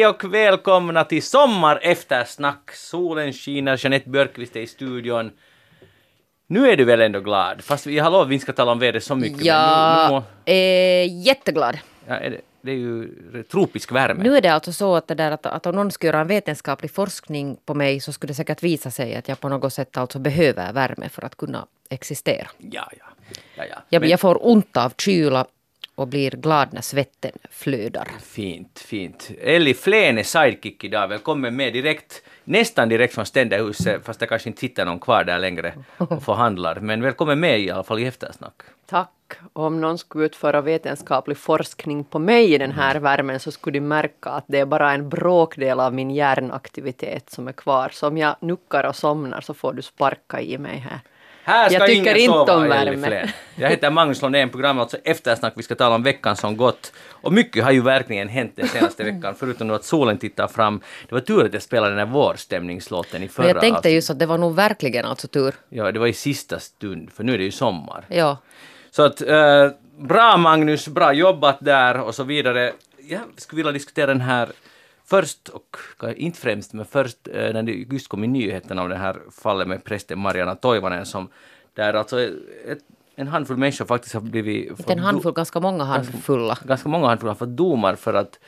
Hej och välkomna till Sommar eftersnack. Solen skiner, Jeanette Björkqvist är i studion. Nu är du väl ändå glad? Fast jag har lovat att vi inte ska tala om vädret så mycket. men nu, nu Jag må, är jätteglad. ja, är det, det är ju tropisk värme. Nu är det alltså så att, det där att, att om någon skulle göra en vetenskaplig forskning på mig så skulle det säkert visa sig att jag på något sätt alltså behöver värme för att kunna existera. Ja, ja. ja, ja. Jag, Men- jag får ont av kyla och blir glad när svetten flödar. Fint, fint. Elli Flen är sidekick idag. Välkommen med direkt, nästan direkt från Ständerhuset, fast det kanske inte sitter någon kvar där längre och förhandlar. Men välkommen med i alla fall i eftersnack. Tack. Om någon skulle utföra vetenskaplig forskning på mig i den här värmen så skulle de märka att det är bara en bråkdel av min hjärnaktivitet som är kvar. Så om jag nuckar och somnar så får du sparka i mig här. Här ska Jag tycker ingen inte sova, om värme. Jag heter Magnus Lundén, programmet alltså Eftersnack. Vi ska tala om veckan som gått. Och mycket har ju verkligen hänt den senaste veckan, förutom att solen tittar fram. Det var tur att jag spelade den här vårstämningslåten i förra Men jag tänkte avsnittet. just att det var nog verkligen alltså tur. Ja, det var i sista stund, för nu är det ju sommar. Ja. Så att, eh, bra Magnus, bra jobbat där och så vidare. Jag skulle vilja diskutera den här först, och inte främst, men först eh, när det just kom i nyheterna om det här fallet med prästen Mariana Toivonen som där alltså ett, en handfull människor faktiskt har blivit... fått En handfull, ganska många handfulla. Ganska många handfulla har fått domar för att,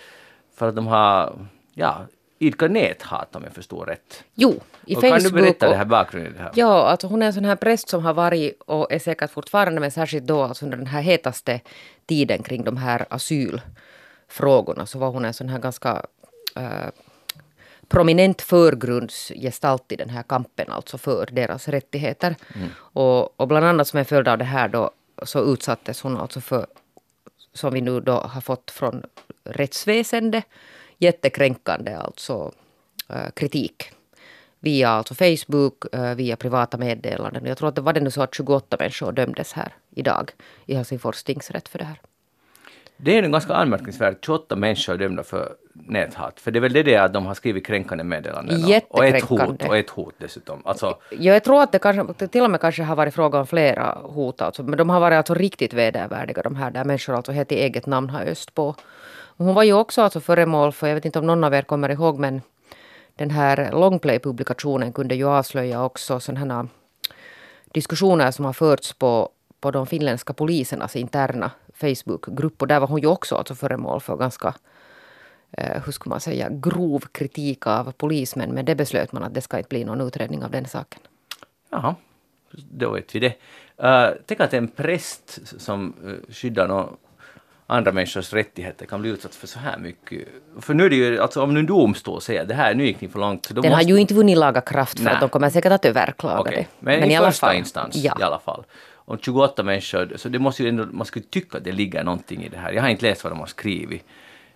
för att de har, ja, idkat näthat om jag förstår rätt. Jo, i och Facebook. kan du berätta och- det här bakgrunden? Det här? Ja, alltså hon är en sån här präst som har varit och är säkert fortfarande, men särskilt då alltså under den här hetaste tiden kring de här asylfrågorna så var hon en sån här ganska eh, prominent förgrundsgestalt i den här kampen, alltså för deras rättigheter. Och, och bland annat som en följd av det här då så utsattes hon alltså för, som vi nu då har fått från rättsväsende, jättekränkande alltså eh, kritik via alltså Facebook, eh, via privata meddelanden. Jag tror att det var det nu så att 28 människor dömdes här idag i Helsingfors tingsrätt för det här. Det är ju ganska anmärkningsvärt. 28 människor är dömda för näthat. För det är väl det att de har skrivit kränkande meddelanden. Och ett hot, och ett hot dessutom. Alltså, Ja, jag tror att det kanske, till och med kanske har varit fråga om flera hot, alltså, men de har varit alltså riktigt vedervärdiga de här, där människor alltså helt i eget namn har öst på. Och hon var ju också alltså föremål för, jag vet inte om någon av er kommer ihåg, men den här Longplay-publikationen kunde ju avslöja också sådana här diskussioner som har förts på, på de finländska polisernas interna Facebookgrupp. Och där var hon ju också alltså föremål för ganska, eh, hur ska man säga, grov kritik av polismän. Men det beslöt man att det ska inte bli någon utredning av den saken. jaha, då vet vi det. Uh, tänk att en präst som uh, skyddar någon andra människors rättigheter kan bli utsatt för så här mycket. För nu är det ju, alltså om nu en domstol säger det här, nu gick ni för långt. Då Den måste, har ju inte vunnit laga kraft för Nej. att de kommer säkert att överklaga Okej, det. Men, i, alla första fall, instans ja. i alla fall. Om 28 människor, så det måste ju ändå, man skulle tycka att det ligger någonting i det här. Jag har inte läst vad de har skrivit.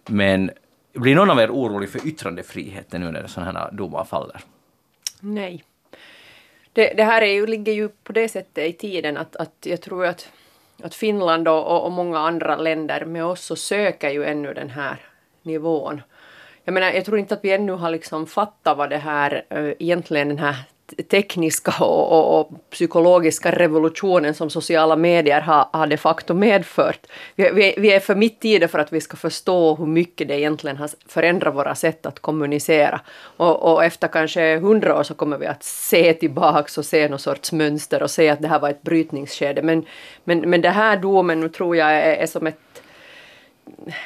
Men blir någon av er orolig för yttrandefriheten nu när sådana här domar faller? Nej. Det, det här är ju, ligger ju på det sättet i tiden att, att jag tror att, att Finland och, och, många andra länder med oss så söker ju ännu den här nivån. Jag menar, jag tror inte att vi ännu har liksom fattat vad det här äh, egentligen den här tekniska och, och, och psykologiska revolutionen som sociala medier har, har de facto medfört. Vi, vi, vi är för mitt i det för att vi ska förstå hur mycket det egentligen har förändrat våra sätt att kommunicera. Och, och efter kanske hundra år så kommer vi att se tillbaks och se någon sorts mönster och se att det här var ett brytningsskede. Men, men, men det här domen nu tror jag är, är som ett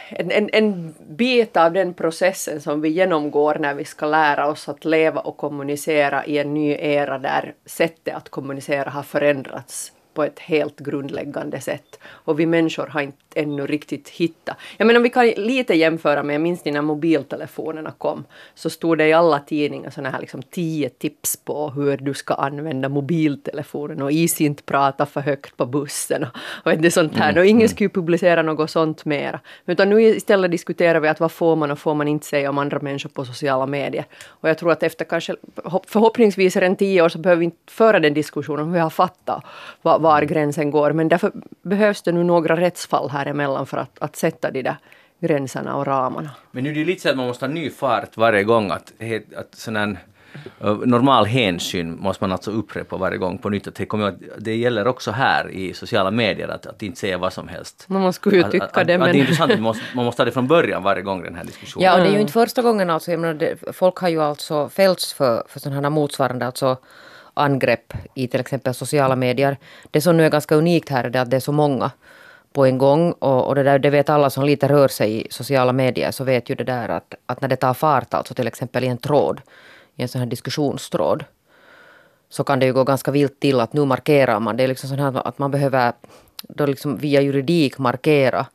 en, en, en bit av den processen som vi genomgår när vi ska lära oss att leva och kommunicera i en ny era där sättet att kommunicera har förändrats på ett helt grundläggande sätt. Och vi människor har inte ännu riktigt hittat. Jag menar om vi kan lite jämföra med, jag minns när mobiltelefonerna kom, så stod det i alla tidningar såna här liksom tio tips på hur du ska använda mobiltelefonen och is inte prata för högt på bussen och, och det sånt här. Och ingen skulle publicera något sånt mera. Utan nu istället diskuterar vi att vad får man och får man inte säga om andra människor på sociala medier. Och jag tror att efter kanske hopp- förhoppningsvis en tio år så behöver vi inte föra den diskussionen, vi har fattat var, var gränsen går. Men därför behövs det nu några rättsfall här emellan för att, att sätta de där gränserna och ramarna. Men nu är det lite så att man måste ha ny fart varje gång att, att sån här Uh, normal hänsyn måste man alltså upprepa varje gång på nytt. Att det, kommer, det gäller också här i sociala medier att, att inte säga vad som helst. Men man skulle ju tycka att, det. Att, men... att det är intressant, man måste, man måste ha det från början varje gång den här diskussionen. Ja, och det är ju inte första gången alltså. Jag menar, det, folk har ju alltså fällts för, för sådana här motsvarande alltså angrepp i till exempel sociala medier. Det som nu är ganska unikt här är det att det är så många på en gång. Och, och det, där, det vet alla som lite rör sig i sociala medier så vet ju det där att, att när det tar fart, alltså till exempel i en tråd, i en sån här diskussionstråd, så kan det ju gå ganska vilt till att nu markerar man. Det är liksom så här att man behöver då liksom via juridik markera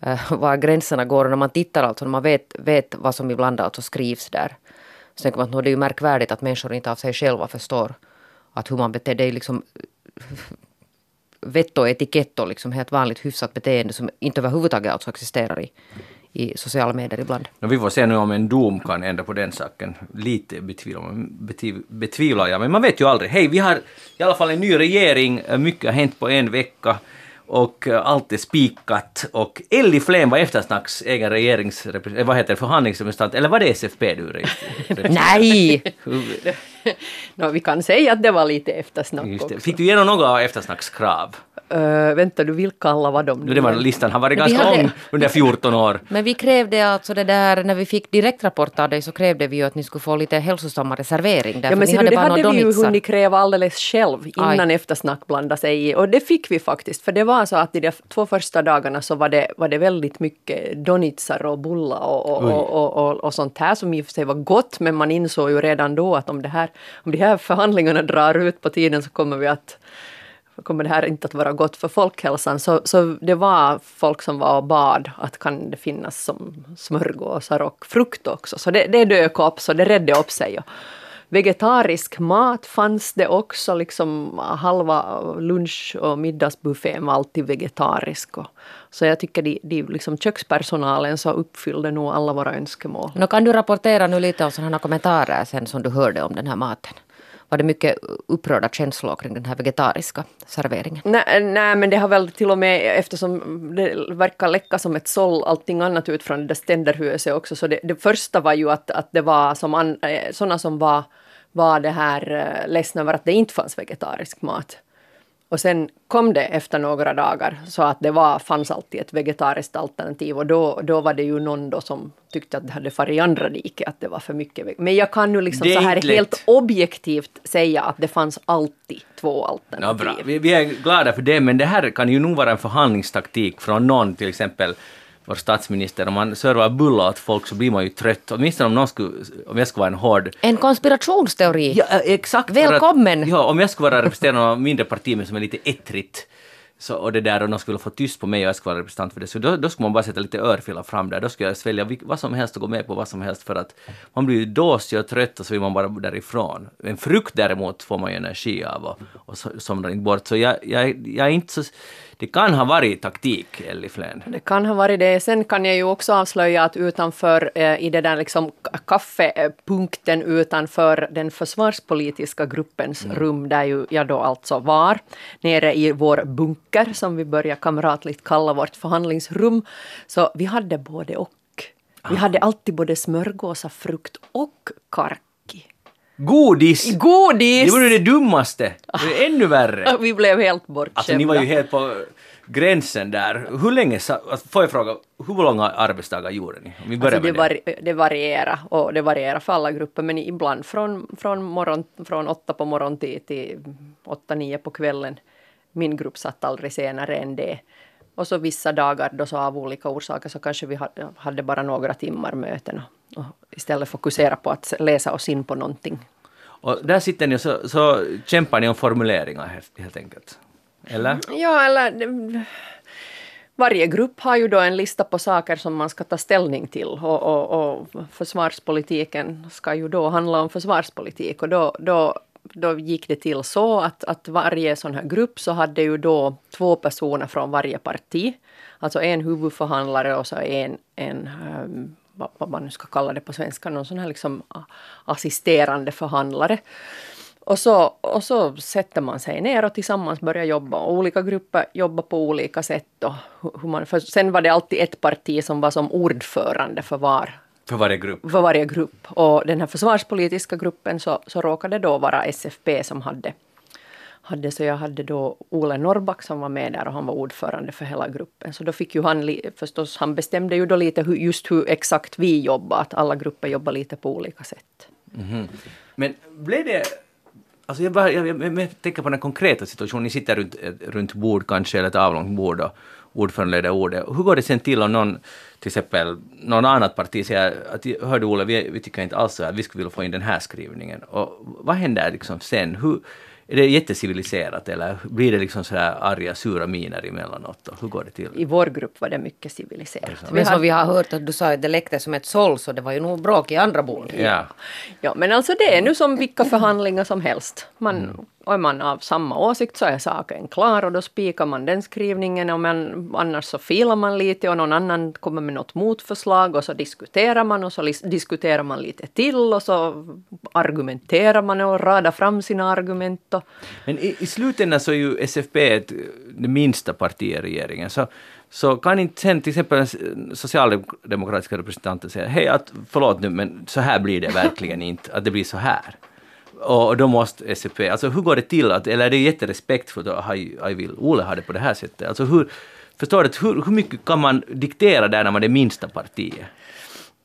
eh, var gränserna går. Och när man tittar alltså, när man vet, vet vad som ibland alltså skrivs där. Så tänker man att det är ju märkvärdigt att människor inte av sig själva förstår att hur man beter sig. Liksom, vett och etikett och liksom helt vanligt hyfsat beteende som inte överhuvudtaget alltså existerar i, i sociala medier ibland. No, vi får se nu om en dom kan ändra på den saken. Lite betvivlar, betvivlar jag, men man vet ju aldrig. Hej, vi har i alla fall en ny regering, mycket har hänt på en vecka och allt är spikat. Och Elli Flen var Eftersnacks egen regerings... Vad heter det, förhandlingsrepresentant, eller var det SFP du Nej! no, vi kan säga att det var lite eftersnack också. Fick du igenom några av Eftersnacks krav? Uh, vänta du, vilka alla var de? Nu? Det var, listan har varit ganska hade... lång under 14 år. Men vi krävde alltså det där, när vi fick direktrapport av dig så krävde vi ju att ni skulle få lite hälsosammare servering. Ja men ser du, det hade vi ju hunnit kräva alldeles själv innan Aj. eftersnack blandade sig i. Och det fick vi faktiskt, för det var så att i de två första dagarna så var det, var det väldigt mycket donitsar och bullar och, och, och, och, och, sånt här som i och för sig var gott, men man insåg ju redan då att om, det här, om de här förhandlingarna drar ut på tiden så kommer vi att kommer det här inte att vara gott för folkhälsan. Så, så det var folk som var och bad att kan det finnas som smörgåsar och frukt också. Så det, det dök upp, så det redde upp sig. Vegetarisk mat fanns det också, liksom halva lunch och middagsbuffén var alltid vegetarisk. Och, så jag tycker de, de liksom kökspersonalen så uppfyllde nog alla våra önskemål. Nu kan du rapportera nu lite om sådana kommentarer sen som du hörde om den här maten? var det mycket upprörda känslor kring den här vegetariska serveringen? Nej, nej, men det har väl till och med, eftersom det verkar läcka som ett såll allting annat ut från det där ständerhuset också, så det, det första var ju att, att det var som an, eh, sådana som var, var det här eh, ledsna över att det inte fanns vegetarisk mat. Och sen kom det efter några dagar så att det var, fanns alltid ett vegetariskt alternativ och då, då var det ju någon då som tyckte att det hade farit i andra diket, att det var för mycket. Men jag kan nu liksom så här helt objektivt säga att det fanns alltid två alternativ. Ja, bra. Vi, vi är glada för det, men det här kan ju nog vara en förhandlingstaktik från någon till exempel vår statsminister, om man servar bullar åt folk så blir man ju trött. Åtminstone om någon skulle, om jag skulle vara en hård... En konspirationsteori! Ja, exakt. Välkommen! Att, ja, om jag skulle vara representerande av mindre parti men som är lite ettrigt så, och det där och de skulle få tyst på mig och jag skulle vara representant för det, så då, då skulle man bara sätta lite örfilar fram där. Då skulle jag svälja vad som helst och gå med på vad som helst för att man blir ju dåsig och trött och så vill man bara därifrån. En frukt däremot får man ju energi av och, och somnar inte bort. Så jag, jag, jag är inte så det kan ha varit taktik, Elli Flen. Det kan ha varit det. Sen kan jag ju också avslöja att utanför eh, i det där liksom kaffepunkten utanför den försvarspolitiska gruppens mm. rum där ju jag då alltså var, nere i vår bunker som vi börjar kamratligt kalla vårt förhandlingsrum. Så vi hade både och. Vi ah. hade alltid både smörgåsar, frukt och kark Godis! Godis! Det var ju det dummaste. Det är ännu värre. Vi blev helt bortskämda. Alltså ni var ju helt på gränsen där. Hur länge, alltså, får jag fråga, hur långa arbetsdagar gjorde ni? Om vi börjar alltså, det, med det. det varierar och det varierar för alla grupper men ibland från, från, morgon, från åtta på morgonen till, till åtta, nio på kvällen. Min grupp satt aldrig senare än det. Och så vissa dagar då så av olika orsaker så kanske vi hade, bara några timmar möten och, och istället fokusera på att läsa oss in på någonting. Och där sitter ni och så, så kämpar ni om formuleringar helt, helt enkelt? Eller? Ja, eller varje grupp har ju då en lista på saker som man ska ta ställning till och, och, och försvarspolitiken ska ju då handla om försvarspolitik och då, då då gick det till så att, att varje sån här grupp så hade ju då två personer från varje parti. Alltså en huvudförhandlare och så en, en um, vad man nu ska kalla det på svenska, någon sån här liksom assisterande förhandlare. Och så, och så sätter man sig ner och tillsammans börjar jobba. Och olika grupper jobbar på olika sätt. Och hur man, för sen var det alltid ett parti som var som ordförande för var för varje grupp? För varje grupp. Och den här försvarspolitiska gruppen så, så råkade då vara SFP som hade, hade så jag hade då Ole Norrback som var med där och han var ordförande för hela gruppen. Så då fick ju han förstås, han bestämde ju då lite hur, just hur exakt vi jobbar, att alla grupper jobbar lite på olika sätt. Mm -hmm. Men blev det Alltså jag, bara, jag, jag, jag, tänker på den konkreta situationen, ni sitter runt, runt bord kanske, eller ett avlångt bord och ordföranden leder ordet. Hur går det sen till om någon, till exempel någon annat parti säger att hörde Olle, vi, vi tycker inte alls så här, vi skulle vilja få in den här skrivningen. Och vad händer liksom sen? Hur, är det jätteciviliserat eller blir det liksom sådär arga, sura miner emellanåt? Och hur går det till? I vår grupp var det mycket civiliserat. Men som vi har hört att du sa att det läckte som ett såll så det var ju nog bråk i andra bord. Ja. ja, men alltså det är nu som vilka förhandlingar som helst. Man mm. Och är man av samma åsikt så är saken klar och då spikar man den skrivningen. Och man, annars så filar man lite och någon annan kommer med något motförslag och så diskuterar man och så diskuterar man lite till och så argumenterar man och radar fram sina argument. Och... Men i, i slutändan så är ju SFP ett, det minsta partiet i regeringen. Så så kan inte sen till exempel den socialdemokratiska representanten säga hej, att, förlåt nu, men så här blir det verkligen inte, att det blir så här. Och då måste SFP, alltså hur går det till? Att, eller är det jätterespektfullt att jag vill Ole ha det på det här sättet? Alltså hur, förstår du, hur, hur mycket kan man diktera där när man är det minsta partiet?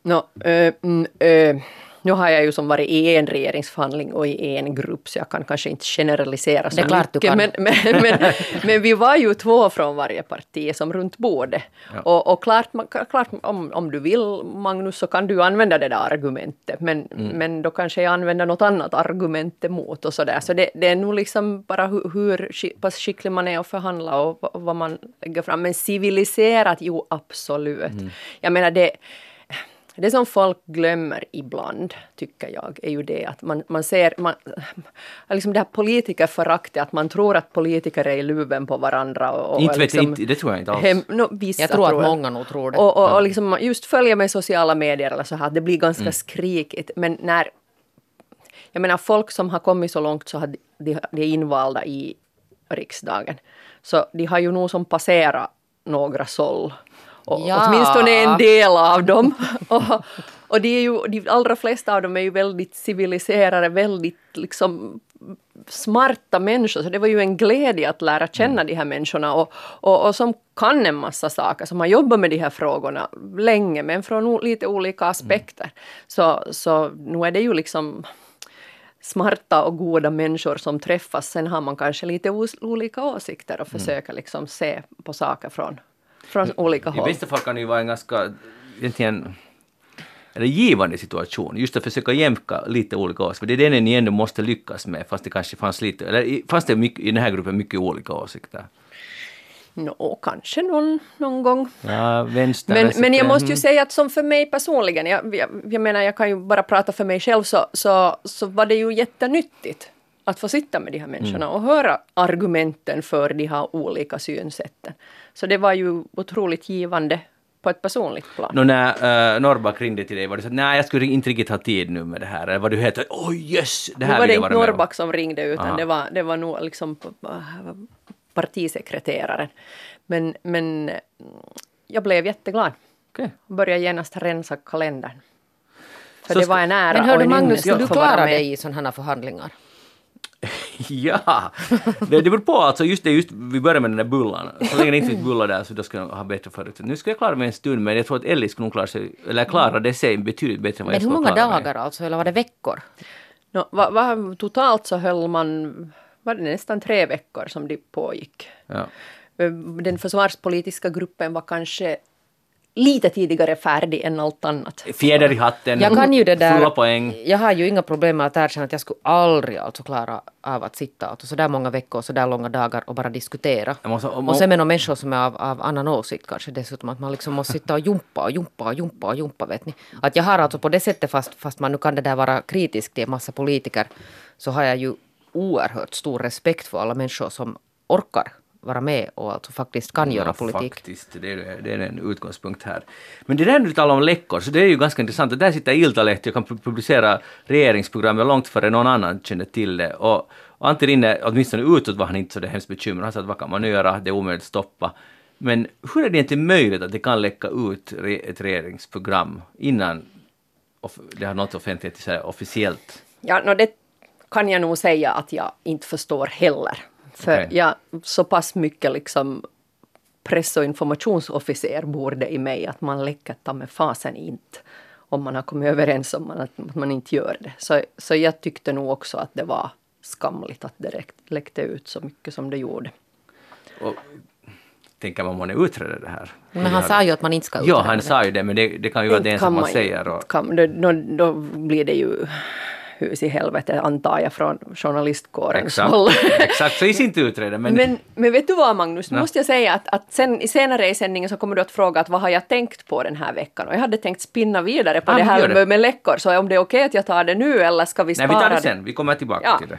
No, uh, mm, uh nu har jag ju som varit i en regeringsförhandling och i en grupp så jag kan kanske inte generalisera så det är klart mycket. Du kan. Men, men, men, men, vi var ju två från varje parti som runt bordet. Ja. Och, och klart, klart om, om du vill Magnus så kan du använda det där argumentet men, mm. men då kanske jag använder något annat argument emot och sådär. Så det, det är nog liksom bara hur, hur pass skicklig man är att förhandla och vad man lägger fram. Men civiliserat, jo absolut. Mm. Jag menar det det som folk glömmer ibland, tycker jag, är ju det att man, man ser, man, liksom det här politikerföraktet, att man tror att politiker är i luven på varandra. Och, och inte vet liksom, inte, det tror jag inte alls. Hem, no, vissa jag tror att tror många nog tror det. Och, och, och liksom just följa med sociala medier eller så här, det blir ganska mm. skrikigt. Men när, jag menar folk som har kommit så långt så har de, de är invalda i riksdagen. Så de har ju nog som passerat några såll och ja. Åtminstone en del av dem. och, och de, är ju, de allra flesta av dem är ju väldigt civiliserade, väldigt liksom smarta människor. Så det var ju en glädje att lära känna mm. de här människorna och, och, och, som kan en massa saker, som har jobbat med de här frågorna länge men från lite olika aspekter. Mm. Så, så nu är det ju liksom smarta och goda människor som träffas. Sen har man kanske lite olika åsikter och mm. försöker liksom se på saker från från olika håll. I bästa fall kan det ju vara en ganska egentligen eller givande situation, just att försöka jämka lite olika åsikter. Det är det ni ändå måste lyckas med, fast det kanske fanns lite, eller fanns det mycket, i den här gruppen mycket olika åsikter? Nå, kanske någon, någon gång. Ja, vänster, men, men jag måste ju säga att som för mig personligen, jag, jag, jag menar jag kan ju bara prata för mig själv, så, så, så var det ju jättenyttigt att få sitta med de här människorna mm. och höra argumenten för de här olika synsätten. Så det var ju otroligt givande på ett personligt plan. No, när uh, Norrback ringde till dig, var det så att nej, jag skulle inte riktigt ha tid nu med det här? Eller var du helt oj oh, yes, det här nu var det inte Norrback som ringde, utan det var, det var nog liksom partisekreteraren. Men, men jag blev jätteglad. Okay. Började genast rensa kalendern. För så det var en ära Men hördu Magnus, ska du klara dig i sådana här förhandlingar? ja, det, det beror på alltså. Just det, just, vi börjar med den där bullan. Så länge det inte finns bullar där så då ska jag ha bättre förutsättningar. Nu ska jag klara mig en stund men jag tror att Ellie skulle nog klara sig, eller klarade sig betydligt bättre än vad men jag skulle klara Men hur många dagar alltså, eller var det veckor? No, va, va, totalt så höll man, var det nästan tre veckor som det pågick. Ja. Den försvarspolitiska gruppen var kanske lite tidigare färdig än allt annat. Fjäder i hatten, jag kan ju det där, fulla poäng. Jag har ju inga problem med att erkänna att jag skulle aldrig alltså klara av att sitta alltså så där många veckor, så där långa dagar och bara diskutera. Måste, och, och sen med några människor som är av, av annan åsikt kanske dessutom, att man liksom måste sitta och jumpa och jumpa och jumpa och jumpa vet ni. Att jag har alltså på det sättet, fast, fast man nu kan det där vara kritisk till en massa politiker, så har jag ju oerhört stor respekt för alla människor som orkar vara med och alltså faktiskt kan göra politik. Faktiskt, det är, det är en utgångspunkt här. Men det där du talar om läckor, så det är ju ganska intressant. Där sitter Iltalehti och kan publicera regeringsprogrammet långt före någon annan känner till det. Och, Antti Rinne, åtminstone utåt var han inte så det hemskt bekymrad. Han sa att vad kan man göra, det är omöjligt att stoppa. Men hur är det egentligen möjligt att det kan läcka ut ett regeringsprogram innan det har nått offentlighet officiellt? Ja, no, det kan jag nog säga att jag inte förstår heller. För Okej. jag, så pass mycket liksom press och informationsofficer bor det i mig att man läcker ta med fasen inte om man har kommit överens om att, att man inte gör det. Så, så jag tyckte nog också att det var skamligt att det läckte ut så mycket som det gjorde. Och, tänker man månne utreda det här? Men han sa ju att man inte ska Ja, utreda han det. sa ju det, men det, det kan ju vara det som man ju- säger. Och, Kan, då, då, då blir det ju hus i helvete antar jag från journalistkårens exakt, håll. exakt, så i sin tur. Men, Men, men vet du vad Magnus, nu Nej. måste jag säga att, att sen, senare i sändningen så kommer du att fråga att vad har jag tänkt på den här veckan? Och jag hade tänkt spinna vidare på Ja, det här det. med, med läckor, så om det är okej att jag tar det nu eller ska vi Nej, spara vi tar det sen. Vi kommer tillbaka Ja. till det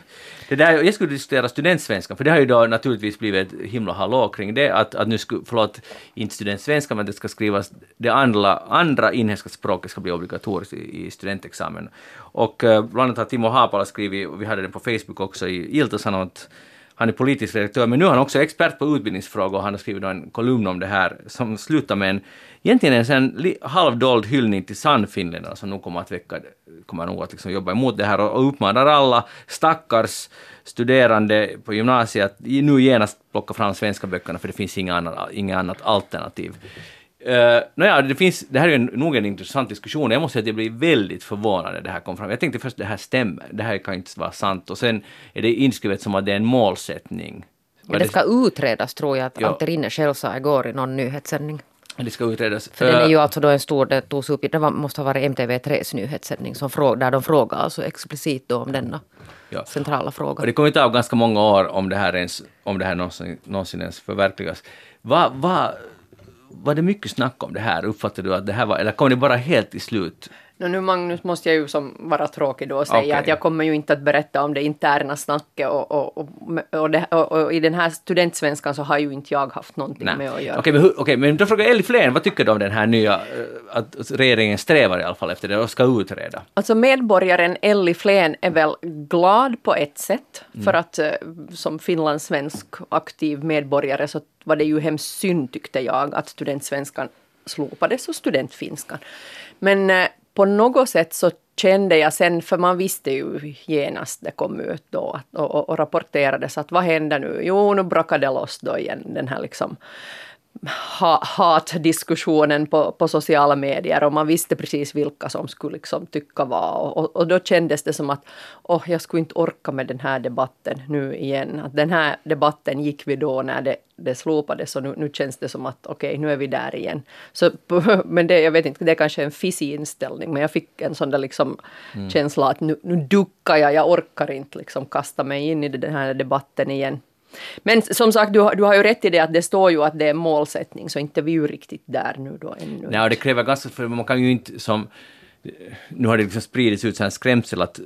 det där, jag skulle diskutera studentsvenskan, för det har ju då naturligtvis blivit ett himla hallå kring det, att, att nu skulle, förlåt, inte studentsvenska, men det ska skrivas, det andra, andra inhemska språket ska bli obligatoriskt i, i studentexamen. Och eh, bland annat har Timo Haapala skrivit, och vi hade det på Facebook också i Ilta, han är politisk redaktör, men nu är han också expert på utbildningsfrågor och han har skrivit en kolumn om det här som slutar med en, egentligen en sen halvdold hyllning till Sannfinländarna som nog kommer att väcka, kommer nog att liksom jobba emot det här och, och uppmanar alla stackars studerande på gymnasiet att nu genast plocka fram svenska böckerna för det finns inga annat, inga annat alternativ. Uh, Nåja, det, finns, det här är nog en intressant diskussion. Jag måste säga att jag blev väldigt förvånad när det här kom fram. Jag tänkte först det här stämmer, det här kan inte vara sant. Och sen är det inskrivet som att det är en målsättning. Ja, det ska utredas tror jag att Ja. Ante Rinne själv sa igår i någon nyhetssändning. det ska utredas. För den är Eh, ju alltså då en stor, det togs upp, det var, måste ha varit MTV3s nyhetssändning som fråg, där de frågar alltså explicit då om denna Ja. centrala Och fråga. det kommer att ta ganska många år om det här, ens, om det här någonsin, någonsin ens förverkligas. Vad va, var det mycket snack om det här? Uppfattade du att det här var, eller kom det bara helt i slut? Nå, nu Magnus måste jag ju som vara tråkig då och säga Okej. att jag kommer ju inte att berätta om det interna snacket och, och, och, och, det, och, i den här studentsvenskan så har ju inte jag haft någonting Nej. med att göra. Okej, men, hur- okej, men då frågar jag Elli Flen, vad tycker du om den här nya, eh, att regeringen strävar i alla fall efter det och ska utreda? Alltså medborgaren Elli Flen är väl glad på ett sätt Mm. för att eh, som finlandssvensk aktiv medborgare så var det ju hemskt synd tyckte jag att studentsvenskan slopades och studentfinskan. Men eh, på något sätt så kände jag sen, för man visste ju genast det kom ut då och, och, och rapporterades att vad händer nu? Jo, nu brakade det loss då igen den här liksom ha, hatdiskussionen på, på sociala medier och man visste precis vilka som skulle liksom tycka vad. Och, och, och då kändes det som att oh, jag skulle inte orka med den här debatten nu igen. Att den här debatten gick vi då när det, det slopades och nu, nu känns det som att okej, nu är vi där igen. Så, men det, jag vet inte, det är kanske en fissig inställning men jag fick en sån där liksom känsla att nu, nu duckar jag, jag orkar inte liksom kasta mig in i den här debatten igen. Men som sagt, du har, du har ju rätt i det att det står ju att det är målsättning, så inte är vi ju riktigt där nu då ännu. Nej, och det kräver ganska, för man kan ju inte som nu har det liksom spridits ut så här skrämsel att,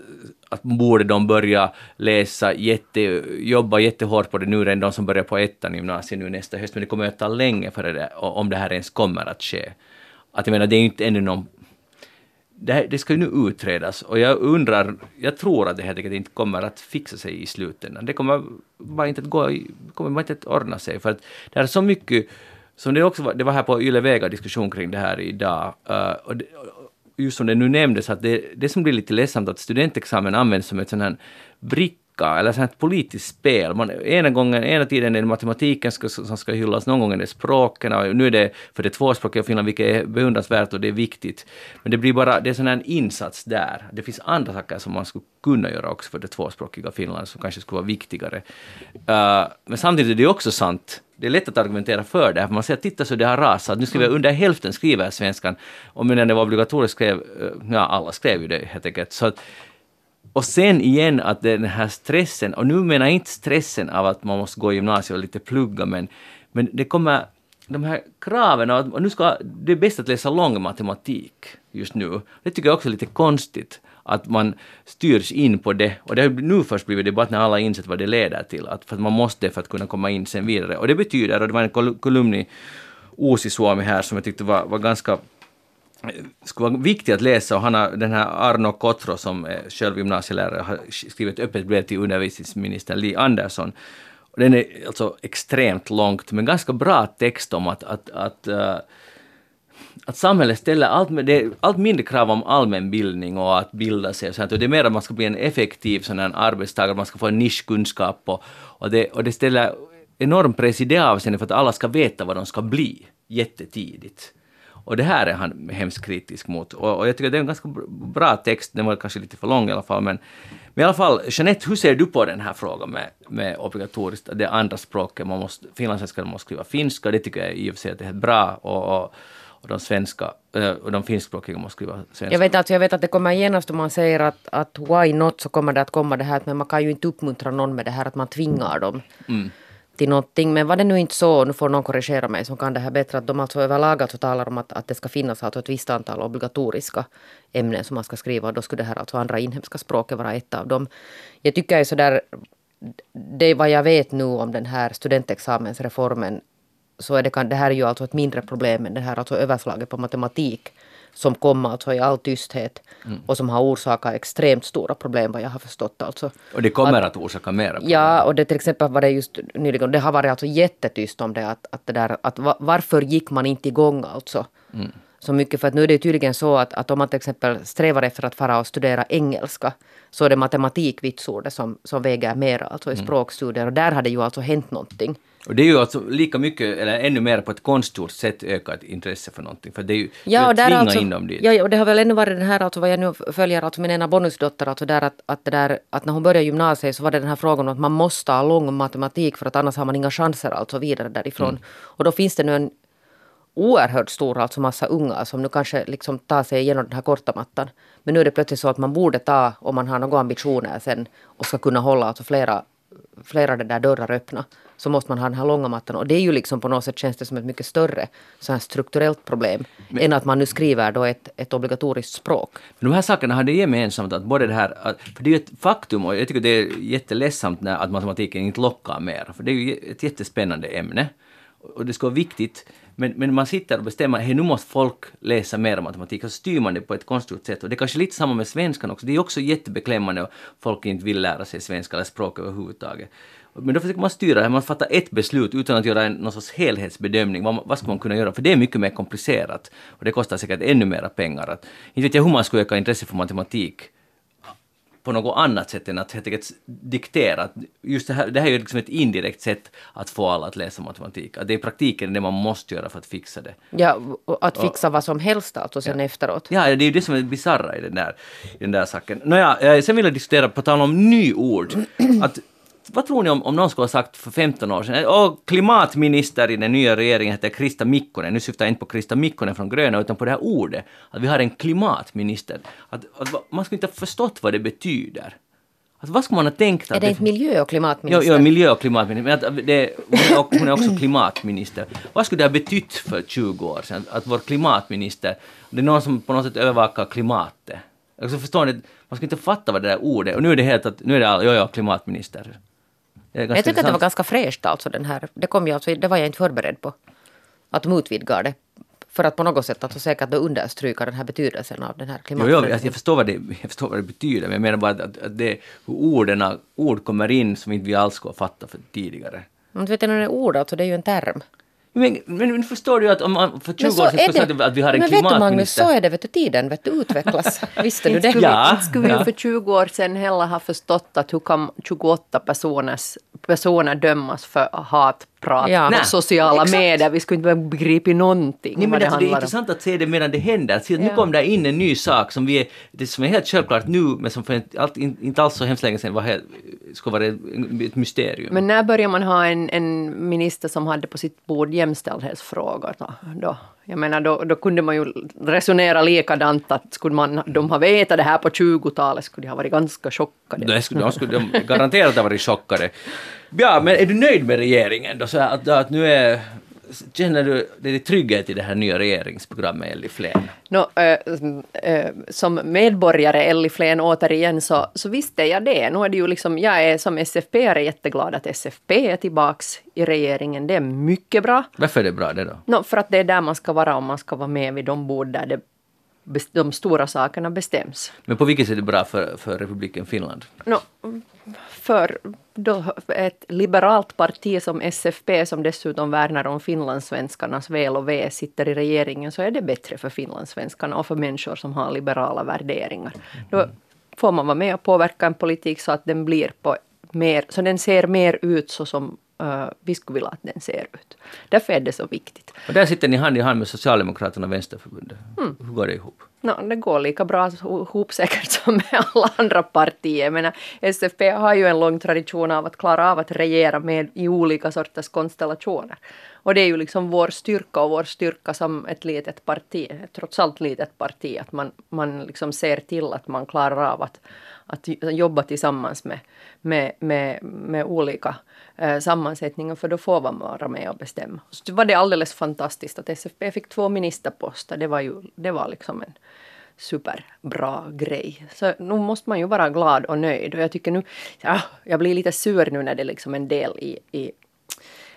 att borde de börja läsa, jätte, jobba jättehårt på det nu redan de som börjar på ettan i gymnasiet nu nästa höst, men det kommer att ta länge för det, om det här ens kommer att ske. Att jag menar, det är ju inte ännu någon det, här, det ska ju nu utredas och jag undrar, jag tror att det helt enkelt inte kommer att fixa sig i slutändan. Det kommer bara inte att gå, kommer bara inte att ordna sig för att det är så mycket, som det också var, det var här på Yle Vega diskussion kring det här idag, Uh, och det, just som det nu nämndes, att det, det som blir lite ledsamt att studentexamen används som ett sån här bricka eller sånt politiskt spel. Man, ena, gången, ena tiden är det matematiken ska, som ska hyllas, någon gång är det språken, och nu är det för det tvåspråkiga Finland, vilket är beundransvärt och det är viktigt. Men det blir bara, det är sån här insats där. Det finns andra saker som man skulle kunna göra också för det tvåspråkiga Finland som kanske skulle vara viktigare. Uh, men samtidigt är det också sant det är lätt att argumentera för det, för man säger titta så det har rasat, nu skriver jag under hälften skriver svenskan, och medan det var obligatoriskt skrev, eh, ja alla skrev ju det helt enkelt. Så att, och sen igen att den här stressen, och nu menar jag inte stressen av att man måste gå i gymnasiet och lite plugga, men, men det kommer de här kraven, och att- nu ska, det är bäst att läsa lång matematik just nu. Det tycker jag också är lite konstigt, att man styrs in på det. Och det har nu först blivit debatt när alla har insett vad det leder till, att, för att man måste för att kunna komma in sen vidare. Och det betyder, och det var en kolumn i Uusi Suomi här som jag tyckte var, var ganska skulle vara viktigt att läsa och han har, den här Arno Kotro som är själv gymnasielärare har skrivit ett öppet brev till undervisningsminister Li Andersson. Och den är alltså extremt långt men ganska bra text om att, att, att uh, att samhället ställer allt, med- det är allt mindre krav om allmänbildning och att bilda sig och sånt. Och det är mer att man ska bli en effektiv sån här arbetstagare, man ska få en nischkunskap och, och, det, och det ställer enorm press i det avseendet för att alla ska veta vad de ska bli jättetidigt. Och det här är han hemskt kritisk mot. Och, och jag tycker det är en ganska br- bra text, den var kanske lite för lång i alla fall. Men, men i alla fall, Jeanette, hur ser du på den här frågan med, med obligatoriskt, det andra språket, man måste, finlandssvenskarna måste skriva finska, det tycker jag i och för sig att det är bra. Och, och, och de svenska, eh, och de finskspråkiga måste skriva svenska. Jag vet, alltså, jag vet att det kommer genast om man säger att, att why not så kommer det att komma det här att men man kan ju inte uppmuntra någon med det här att man tvingar dem till någonting. Men var det nu inte så, nu får någon korrigera mig som kan det här bättre, att de alltså överlag alltså talar om att, att det ska finnas alltså ett visst antal obligatoriska ämnen som man ska skriva och då skulle det här alltså andra inhemska språket vara ett av dem. Jag tycker ju sådär, det är vad jag vet nu om den här studentexamensreformen så är det, kan, det här är ju alltså ett mindre problem än det här alltså överslaget på matematik som kom alltså i all tysthet och som har orsakat extremt stora problem vad jag har förstått alltså. Och det kommer att, orsaka mera problem. Ja, och det till exempel var det just nyligen, det har varit alltså jättetyst om det att, att det där, att va, varför gick man inte igång alltså? Så mycket för att nu är det tydligen så att, att om man till exempel strävar efter att fara och studera engelska så är det matematikvitsordet som, som väger mer alltså i språkstudier och där hade ju alltså hänt någonting. Och det är ju alltså lika mycket, eller ännu mer på ett konstgjort sätt ökat intresse för någonting. För det är ju Ja, där tvinga alltså, in dem dit. ja, och det har väl ännu varit den här, alltså vad jag nu följer, alltså min ena bonusdotter, alltså där att, att, det där, att när hon började gymnasiet så var det den här frågan om att man måste ha lång matematik för att annars har man inga chanser alltså vidare därifrån. Mm. Och då finns det nu en oerhört stor alltså massa unga som nu kanske liksom tar sig igenom den här korta mattan. Men nu är det plötsligt så att man borde ta, om man har några ambitioner sen och ska kunna hålla alltså flera, flera där dörrar öppna, så måste man ha den här långa mattan. Och det är ju liksom på något sätt känns det som ett mycket större så här strukturellt problem än att man nu skriver då ett, ett obligatoriskt språk. Men de här sakerna har det gemensamt att både det här, att, för det är ju ett faktum och jag tycker det är jätteledsamt när, att matematiken inte lockar mer, för det är ju ett jättespännande ämne. Och det ska vara viktigt, men, men man sitter och bestämmer, hej nu måste folk läsa mer matematik, och så styr man det på ett konstgjort sätt. Och det är kanske lite samma med svenskan också, det är också jättebeklämmande och folk inte vill lära sig svenska eller språk överhuvudtaget. Men då försöker man styra det, man fattar ett beslut utan att göra en, någon sorts helhetsbedömning. Vad, vad ska man kunna göra? För det är mycket mer komplicerat. Och det kostar säkert ännu mera pengar. Att, inte vet jag hur man skulle öka intresse för matematik på något annat sätt än att helt enkelt diktera. Just det här, det här är ju liksom ett indirekt sätt att få alla att läsa matematik. Att det är i praktiken det man måste göra för att fixa det. Ja, och att fixa vad som helst alltså sen efteråt. Ja, det är ju det som är bisarra i den där, i den där saken. Nåja, eh, sen vill jag diskutera, på tal om nyord, att vad tror ni om, om någon skulle ha sagt för 15 år sedan, och klimatminister i den nya regeringen heter Krista Mikkonen, nu syftar jag inte på Krista Mikkonen från Gröna utan på det här ordet, att vi har en klimatminister. Att, att man skulle inte ha förstått vad det betyder. Att vad skulle man ha tänkt? Är det inte miljö och Jo, klimatminister? jo, miljö och klimatminister. Men det, hon, är, är också klimatminister. Vad skulle det ha betytt för 20 år sedan? Att vår klimatminister, det är någon som på något sätt övervakar klimatet. Alltså förstår ni, man ska inte fatta vad det där ordet är. Och nu är det helt att, nu är det all, jo, jo, klimatminister. Ganska Jag tycker att det var intressant. ganska fräscht alltså den här. Det kom ju alltså, det var jag inte förberedd på. Att de utvidgar det. För att på något sätt alltså säkert då understryka den här betydelsen av den här klimatförändringen. jag, jag, förstår vad det, jag förstår vad det betyder, men jag menar bara att, att, det, hur orden, ord kommer in som inte vi alls skulle ha fattat för tidigare. Men du vet, när det är ord, alltså det är ju en term. Men, men, men förstår du att om man för 20 Men år sedan skulle säga att- vi har en men vet du Magnus, klimatminister? så är det, vet du, tiden vet du, utvecklas. Visste du Inte det? skulle, Ja, inte skulle vi ja. ju för 20 år sedan heller ha förstått att hur kan 28 personers, personer dömas för hatprat Ja. på sociala exakt. medier. Vi skulle inte begripa någonting Nej, men det alltså, det är handlar om. intressant att se det medan det händer. Att se att nu Ja. kom det in en ny sak som, vi är, det som är helt självklart nu, men som för inte, allt, in- inte alls så hemskt länge sedan var helt, skulle vara ett, mysterium. Men när börjar man ha en, en minister som hade på sitt bord jämställdhetsfrågor? Då? Jag menar, då, då kunde man ju resonera likadant att skulle man, de ha vetat det här på 20-talet skulle de ha varit ganska chockade. de skulle, de skulle de garanterat ha varit chockade. Ja, men är du nöjd med regeringen då? Så att, att nu är, känner du dig trygghet i det här nya regeringsprogrammet, Elli Flen? Nå, äh, äh, som medborgare, Elli Flen återigen, så, så visste jag det. Nu är det ju liksom, jag är som SFP är jätteglad att SFP är tillbaks i regeringen. Det är mycket bra. Varför är det bra det då? Nå, för att det är där man ska vara om man ska vara med vid de bord där det de stora sakerna bestäms. Men på vilket sätt är det bra för, för republiken Finland? No, för då ett liberalt parti som SFP som dessutom värnar om finlandssvenskarnas väl och ve sitter i regeringen så är det bättre för finlandssvenskarna och för människor som har liberala värderingar. Då får man vara med och påverka en politik så att den blir på mer, så den ser mer ut så som uh, vi skulle vilja att den ser ut. Därför är det så viktigt. Och där sitter ni hand i hand med Socialdemokraterna och Vänsterförbundet. Mm. Hur går det ihop? No, det går lika bra ihop säkert som med alla andra partier. Men SFP har ju en lång tradition av att klara av att regera med i olika sorters konstellationer. Och det är ju liksom vår styrka och vår styrka som ett litet parti, trots allt litet parti, att man, man liksom ser till att man klarar av att, att jobba tillsammans med, med, med, med olika eh, sammansättningar, för då får man vara med och bestämma. Så var det alldeles fantastiskt att SFP fick två ministerposter. Det var ju det var liksom en superbra grej. Så nu måste man ju vara glad och nöjd. Och jag tycker nu, ja, jag blir lite sur nu när det liksom en del i, i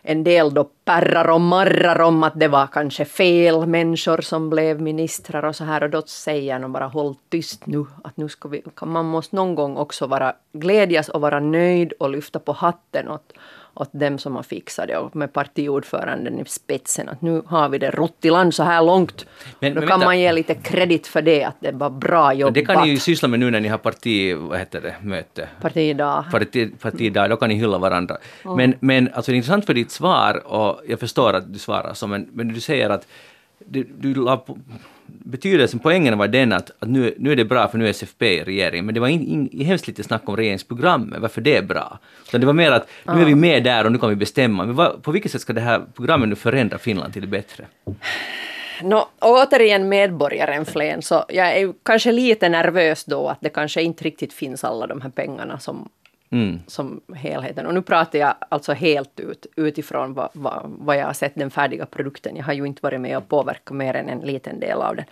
en del då pärrar och marrar om att det var kanske fel människor som blev ministrar och så här. Och då säger de bara håll tyst nu att nu ska vi, man måste någon gång också vara glädjas och vara nöjd och lyfta på hatten åt, åt dem som har fixat det och med partiordföranden i spetsen att nu har vi det rott i land så här långt. Men, Då men kan vänta. man ge lite kredit för det att det var bra jobbat. Det kan ni ju syssla med nu när ni har parti, vad heter det, möte. Partidag. Parti, partidag, då kan ni hylla varandra. Mm. Men, men alltså det är intressant för ditt svar och jag förstår att du svarar så men, men du säger att du, du la betydelsen, poängen var den att, att nu, nu är det bra för nu är SFP i regeringen, men det var in, in, hemskt lite snack om regeringsprogrammet, varför det är bra. Utan det var mer att nu är vi med där och nu kan vi bestämma. Men vad, på vilket sätt ska det här programmet nu förändra Finland till det bättre? No, återigen medborgaren Flen, så jag är kanske lite nervös då att det kanske inte riktigt finns alla de här pengarna som Mm. som helheten. Och nu pratar jag alltså helt ut, utifrån vad, vad, vad, jag har sett den färdiga produkten. Jag har ju inte varit med och påverkat mer än en liten del av den.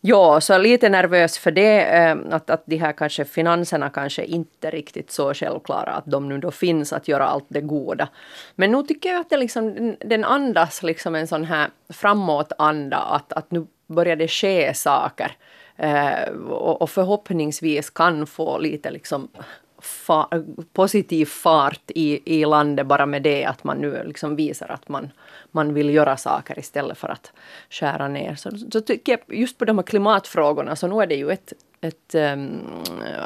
Ja, så lite nervös för det, eh, att, att de här kanske finanserna kanske inte riktigt så självklara att de nu då finns att göra allt det goda. Men nu tycker jag att det liksom, den andas liksom en sån här framåtanda att, att nu börjar det ske saker. Eh, och, och förhoppningsvis kan få lite liksom fa positiv fart i, i landet bara med det att man nu liksom visar att man, man vill göra saker istället för att skära ner. Så, så tycker jag just på de här klimatfrågorna så nu är det ju ett, ett um,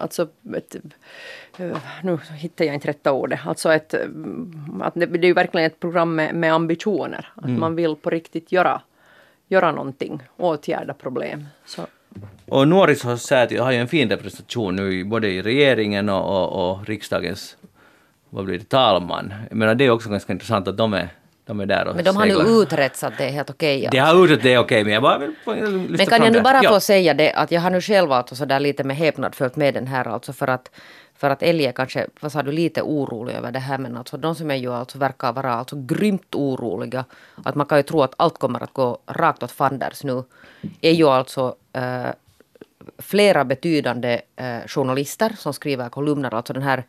alltså ett, uh, nu hittar jag inte rätta ordet, alltså ett, att det, det är ju verkligen ett program med, med ambitioner. Att mm. man vill på riktigt göra, göra någonting, åtgärda problem. Så och Nuorisosäti har ju en fin representation nu både i regeringen och, och, och riksdagens vad blir det, talman. Jag menar det är också ganska intressant att de är de Men de har seglar. nu utrett så att det är helt okej. Okay, alltså. De har utrett det är okej, okay, men jag bara vill Men kan jag nu bara få säga det att jag har nu själv alltså så där lite med häpnad följt med den här alltså för att för att Elge kanske, vad sa du, lite orolig över det här men alltså de som är ju alltså verkar vara alltså grymt oroliga. Att man kan ju tro att allt kommer att gå rakt åt fanders nu. Är ju alltså äh, flera betydande eh, journalister som skriver kolumner, alltså den här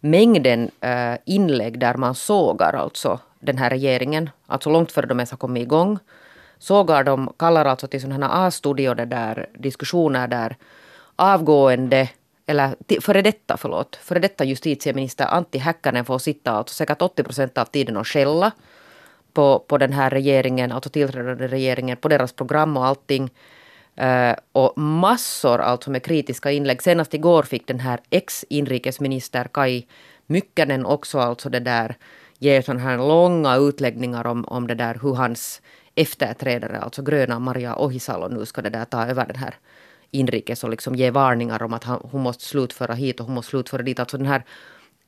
mängden eh, inlägg där man sågar alltså den här regeringen, alltså långt före de ens har kommit igång. Sågar de, kallar alltså till sådana här A-studio, där diskussioner där avgående eller före detta, förlåt, före detta justitieminister Antti Häkkänen får sitta alltså säkert 80 procent av tiden och skälla på, på den här regeringen, alltså tillträdande regeringen, på deras program och allting. Uh, och massor alltså med kritiska inlägg. Senast igår fick den här ex-inrikesminister Kai Mykkänen också alltså det där ge sådana här långa utläggningar om, om det där hur hans efterträdare, alltså gröna Maria Ohisalo nu ska det där ta över den här inrikes och liksom ge varningar om att han, hon måste slutföra hit och hon måste slutföra dit. Alltså den här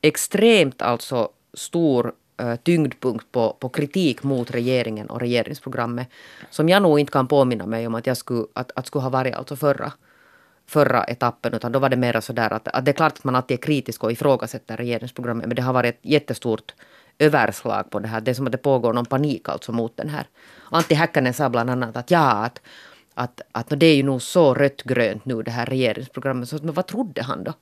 extremt alltså stor Eh, tyngdpunkt på, på kritik mot regeringen och regeringsprogrammet som jag nog inte kan påminna mig om att jag skulle, att, att skulle ha varit alltså förra förra etappen, utan då var det mer så där att, att det är klart att man alltid är kritisk och ifrågasätter regeringsprogrammet, men det har varit ett jättestort överslag på det här. Det är som att det pågår någon panik alltså mot den här. Antti Häkkänen sa bland annat att ja, att att, att det är ju nog så rött-grönt nu det här regeringsprogrammet. Så, men vad trodde han då?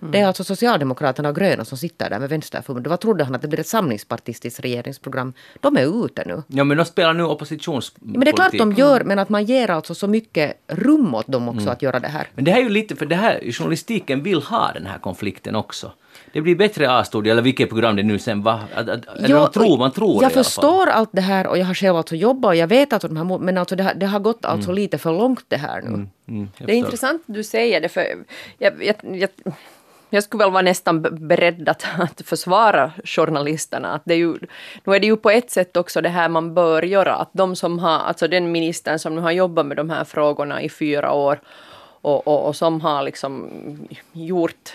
Det är alltså Socialdemokraterna och Gröna som sitter där med Vänsterförbundet. Vad trodde han att det blir ett samlingspartistiskt regeringsprogram? De är ute nu. Ja, men de spelar nu oppositionspolitik. Men det är klart de gör, men att man ger alltså så mycket rum åt dem också att göra det här. Men det här är ju lite, för det här, journalistiken vill ha den här konflikten också. Det blir bättre A-studio, eller vilket program det nu sen var. Att, att, eller man tror, man tror Jag förstår allt det här och jag har själv alltså jobbat och jag vet att de här, men alltså det, har, det har gått alltså lite för långt det här nu. Mm, jag Det är intressant att du säger det, för jag, jag, jag, jag skulle väl vara nästan be- beredd att, att försvara journalisterna. Att det är ju, nu är det ju på ett sätt också det här man bör göra, att de som har, alltså den ministern som nu har jobbat med de här frågorna i fyra år och, och, och som har liksom gjort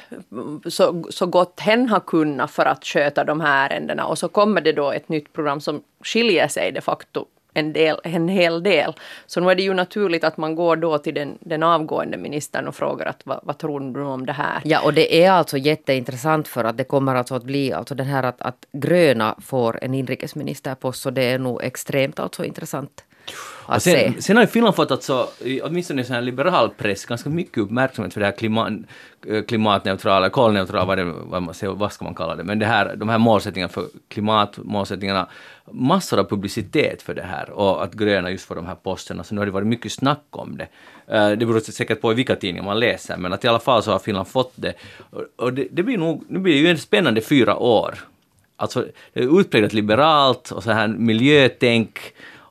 så, så gott hen har kunnat för att sköta de här ärendena och så kommer det då ett nytt program som skiljer sig de facto en, del, en hel del. Så nu är det ju naturligt att man går då till den, den avgående ministern och frågar att vad, vad tror du om det här? Ja, och det är alltså jätteintressant för att det kommer alltså att bli alltså den här att, att gröna får en inrikesministerpost, så det är nog extremt alltså intressant att se. sen, sen har ju Finland fått alltså, åtminstone i sån här liberal press, ganska mycket uppmärksamhet för det här klimat, eh, klimatneutrala, kolneutrala, vad, det, vad, man, vad ska man kalla det, men det här, de här målsättningarna för klimatmålsättningarna, massor av publicitet för det här och att gröna just får de här posterna, så nu har det varit mycket snack om det. Eh, Det beror säkert på vilka tidningar man läser, men att i alla fall så har Finland fått det. Och det, det blir nog, nu blir det ju en spännande fyra år. Alltså, det är utpräglat liberalt och så här miljötänk,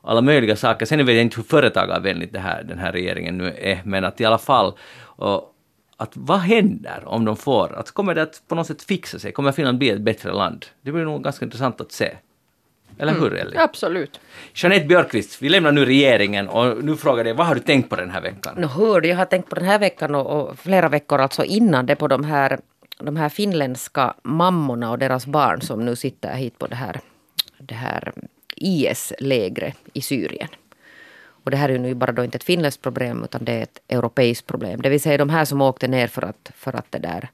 alla möjliga saker. Sen vet jag inte hur företagarvänligt det här, den här regeringen nu är, men att i alla fall, och, att vad händer om de får, att kommer det att på något sätt fixa sig? Kommer Finland bli ett bättre land? Det blir nog ganska intressant att se. Eller hur, Elli? Absolut. Jeanette Björkqvist, vi lämnar nu regeringen och nu frågar jag dig, vad har du tänkt på den här veckan? Nå hör jag har tänkt på den här veckan och, och flera veckor alltså innan det på de här, de här finländska mammorna och deras barn som nu sitter hit på det här, det här IS lägre i Syrien. Och det här är ju nu bara då inte ett finländskt problem utan det är ett europeiskt problem. Det vill säga de här som åkte ner för att, för att det där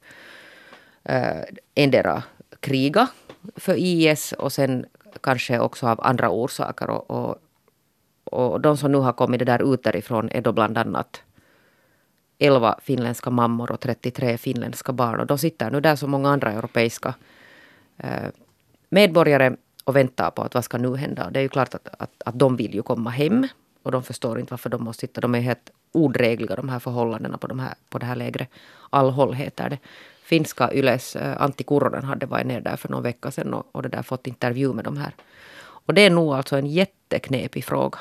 eh, endera kriga för IS och sen kanske också av andra orsaker. Och, och, och de som nu har kommit det där ut därifrån är då bland annat 11 finländska mammor och 33 finländska barn. Och de sitter nu där som många andra europeiska eh, medborgare och väntar på att vad ska nu hända. Det är ju klart att, att, att de vill ju komma hem. Och de förstår inte varför de måste sitta. De är helt odrägliga de här förhållandena på, de här, på det här lägret. Allhåll heter det. Finska Yles eh, Antti Kuronen hade varit ner där för någon vecka sedan och, och det där fått intervju med de här. Och det är nog alltså en jätteknepig fråga.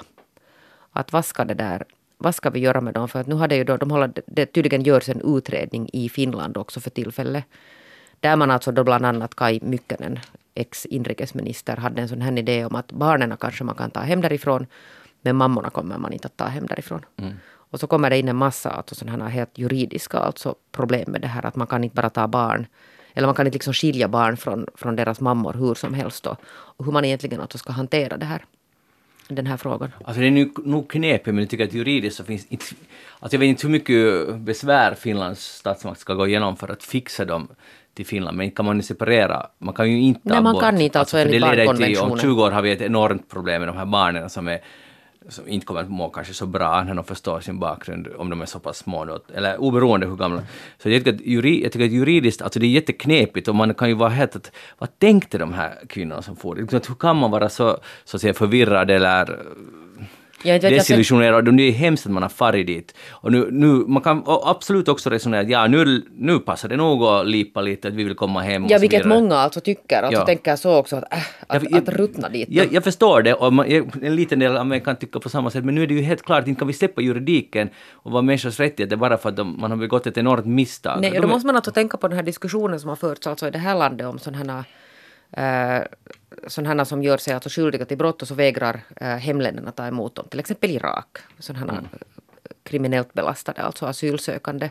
Att vad ska det där vad ska vi göra med dem? För att nu har ju då, de håller, det tydligen görs en utredning i Finland också för tillfället. Där man alltså då bland annat Kai Mykkänen, ex-inrikesminister, hade en sån här idé om att barnen kanske man kan ta hem därifrån, men mammorna kommer man inte att ta hem därifrån. Och så kommer det in en massa alltså sådana här helt juridiska alltså problem med det här att man kan inte bara ta barn eller man kan inte liksom skilja barn från, från deras mammor hur som helst. Då. Och hur man egentligen alltså ska hantera det här, den här frågan. Alltså det är nu nog knepigt, men jag tycker att juridiskt så finns inte... Alltså jag vet inte hur mycket besvär Finlands statsmakt ska gå igenom för att fixa dem till Finland, men inte kan man ju separera, man kan ju inte Nej, man bort... kan inte, alltså, det enligt till, om barnkonventionen. 20 år har vi ett enormt problem med de här barnen som är som inte kommer att må kanske så bra när de förstår sin bakgrund om de är så pass små då, eller oberoende hur gamla. Så jag tycker att, juri, jag tycker att juridiskt, alltså det är jätteknepigt och man kan ju vara helt att, vad tänkte de här kvinnorna som får det? Hur kan man vara så, så att säga förvirrad eller Jag, jag, desillusionerad. Det är hemskt att man har farit dit. Och nu, nu, man kan absolut också resonera att ja, nu, nu passar det nog att lipa lite, att vi vill komma hem och ja, vilket många alltså tycker. Alltså Ja. tänker så också att, äh, att, Jag- att ruttna dit. Jag, jag förstår det och man, jag- en liten del av mig kan tycka på samma sätt men nu är det ju helt klart, inte kan vi släppa juridiken och vara människors rättigheter bara för att de, man har begått ett enormt misstag. Nej, och då måste man alltså tänka på den här diskussionen som har förts alltså i det här landet om sådana här, eh, sådana som gör sig alltså skyldiga till brott och så vägrar eh, hemländerna ta emot dem. Till exempel Irak. Sådana här kriminellt belastade, alltså asylsökande.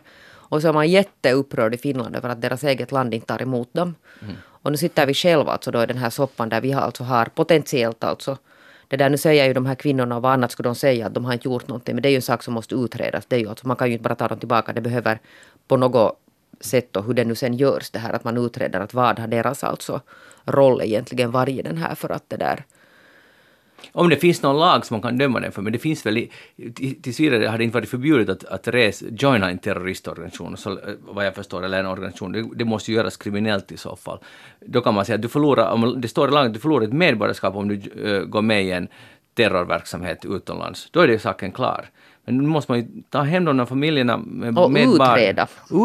Och så är man jätteupprörd i Finland över att deras eget land inte tar emot dem. Och nu sitter vi själva alltså då i den här soppan där vi har alltså har potentiellt alltså det där, nu säger ju de här kvinnorna och vad annat skulle de säga att de har inte gjort någonting. Men det är ju en sak som måste utredas. Det är ju alltså, man kan ju inte bara ta dem tillbaka. Det behöver på något sätt och hur det nu sen görs det här att man utreder att vad har deras alltså roll egentligen varit i den här för att det där Om det finns någon lag som man kan döma den för, men det finns väl i, till- tills vidare har det inte varit förbjudet att, att res, joina en terroristorganisation, så, eh, vad jag förstår, eller en organisation. Det, det måste göras kriminellt i så fall. Då kan man säga att du förlorar, om det står i lagen du förlorar ett medborgarskap om du eh, går med i en terrorverksamhet utomlands. Då är det saken klar. Men nu måste man ju ta hem de här familjerna med, Och med barn.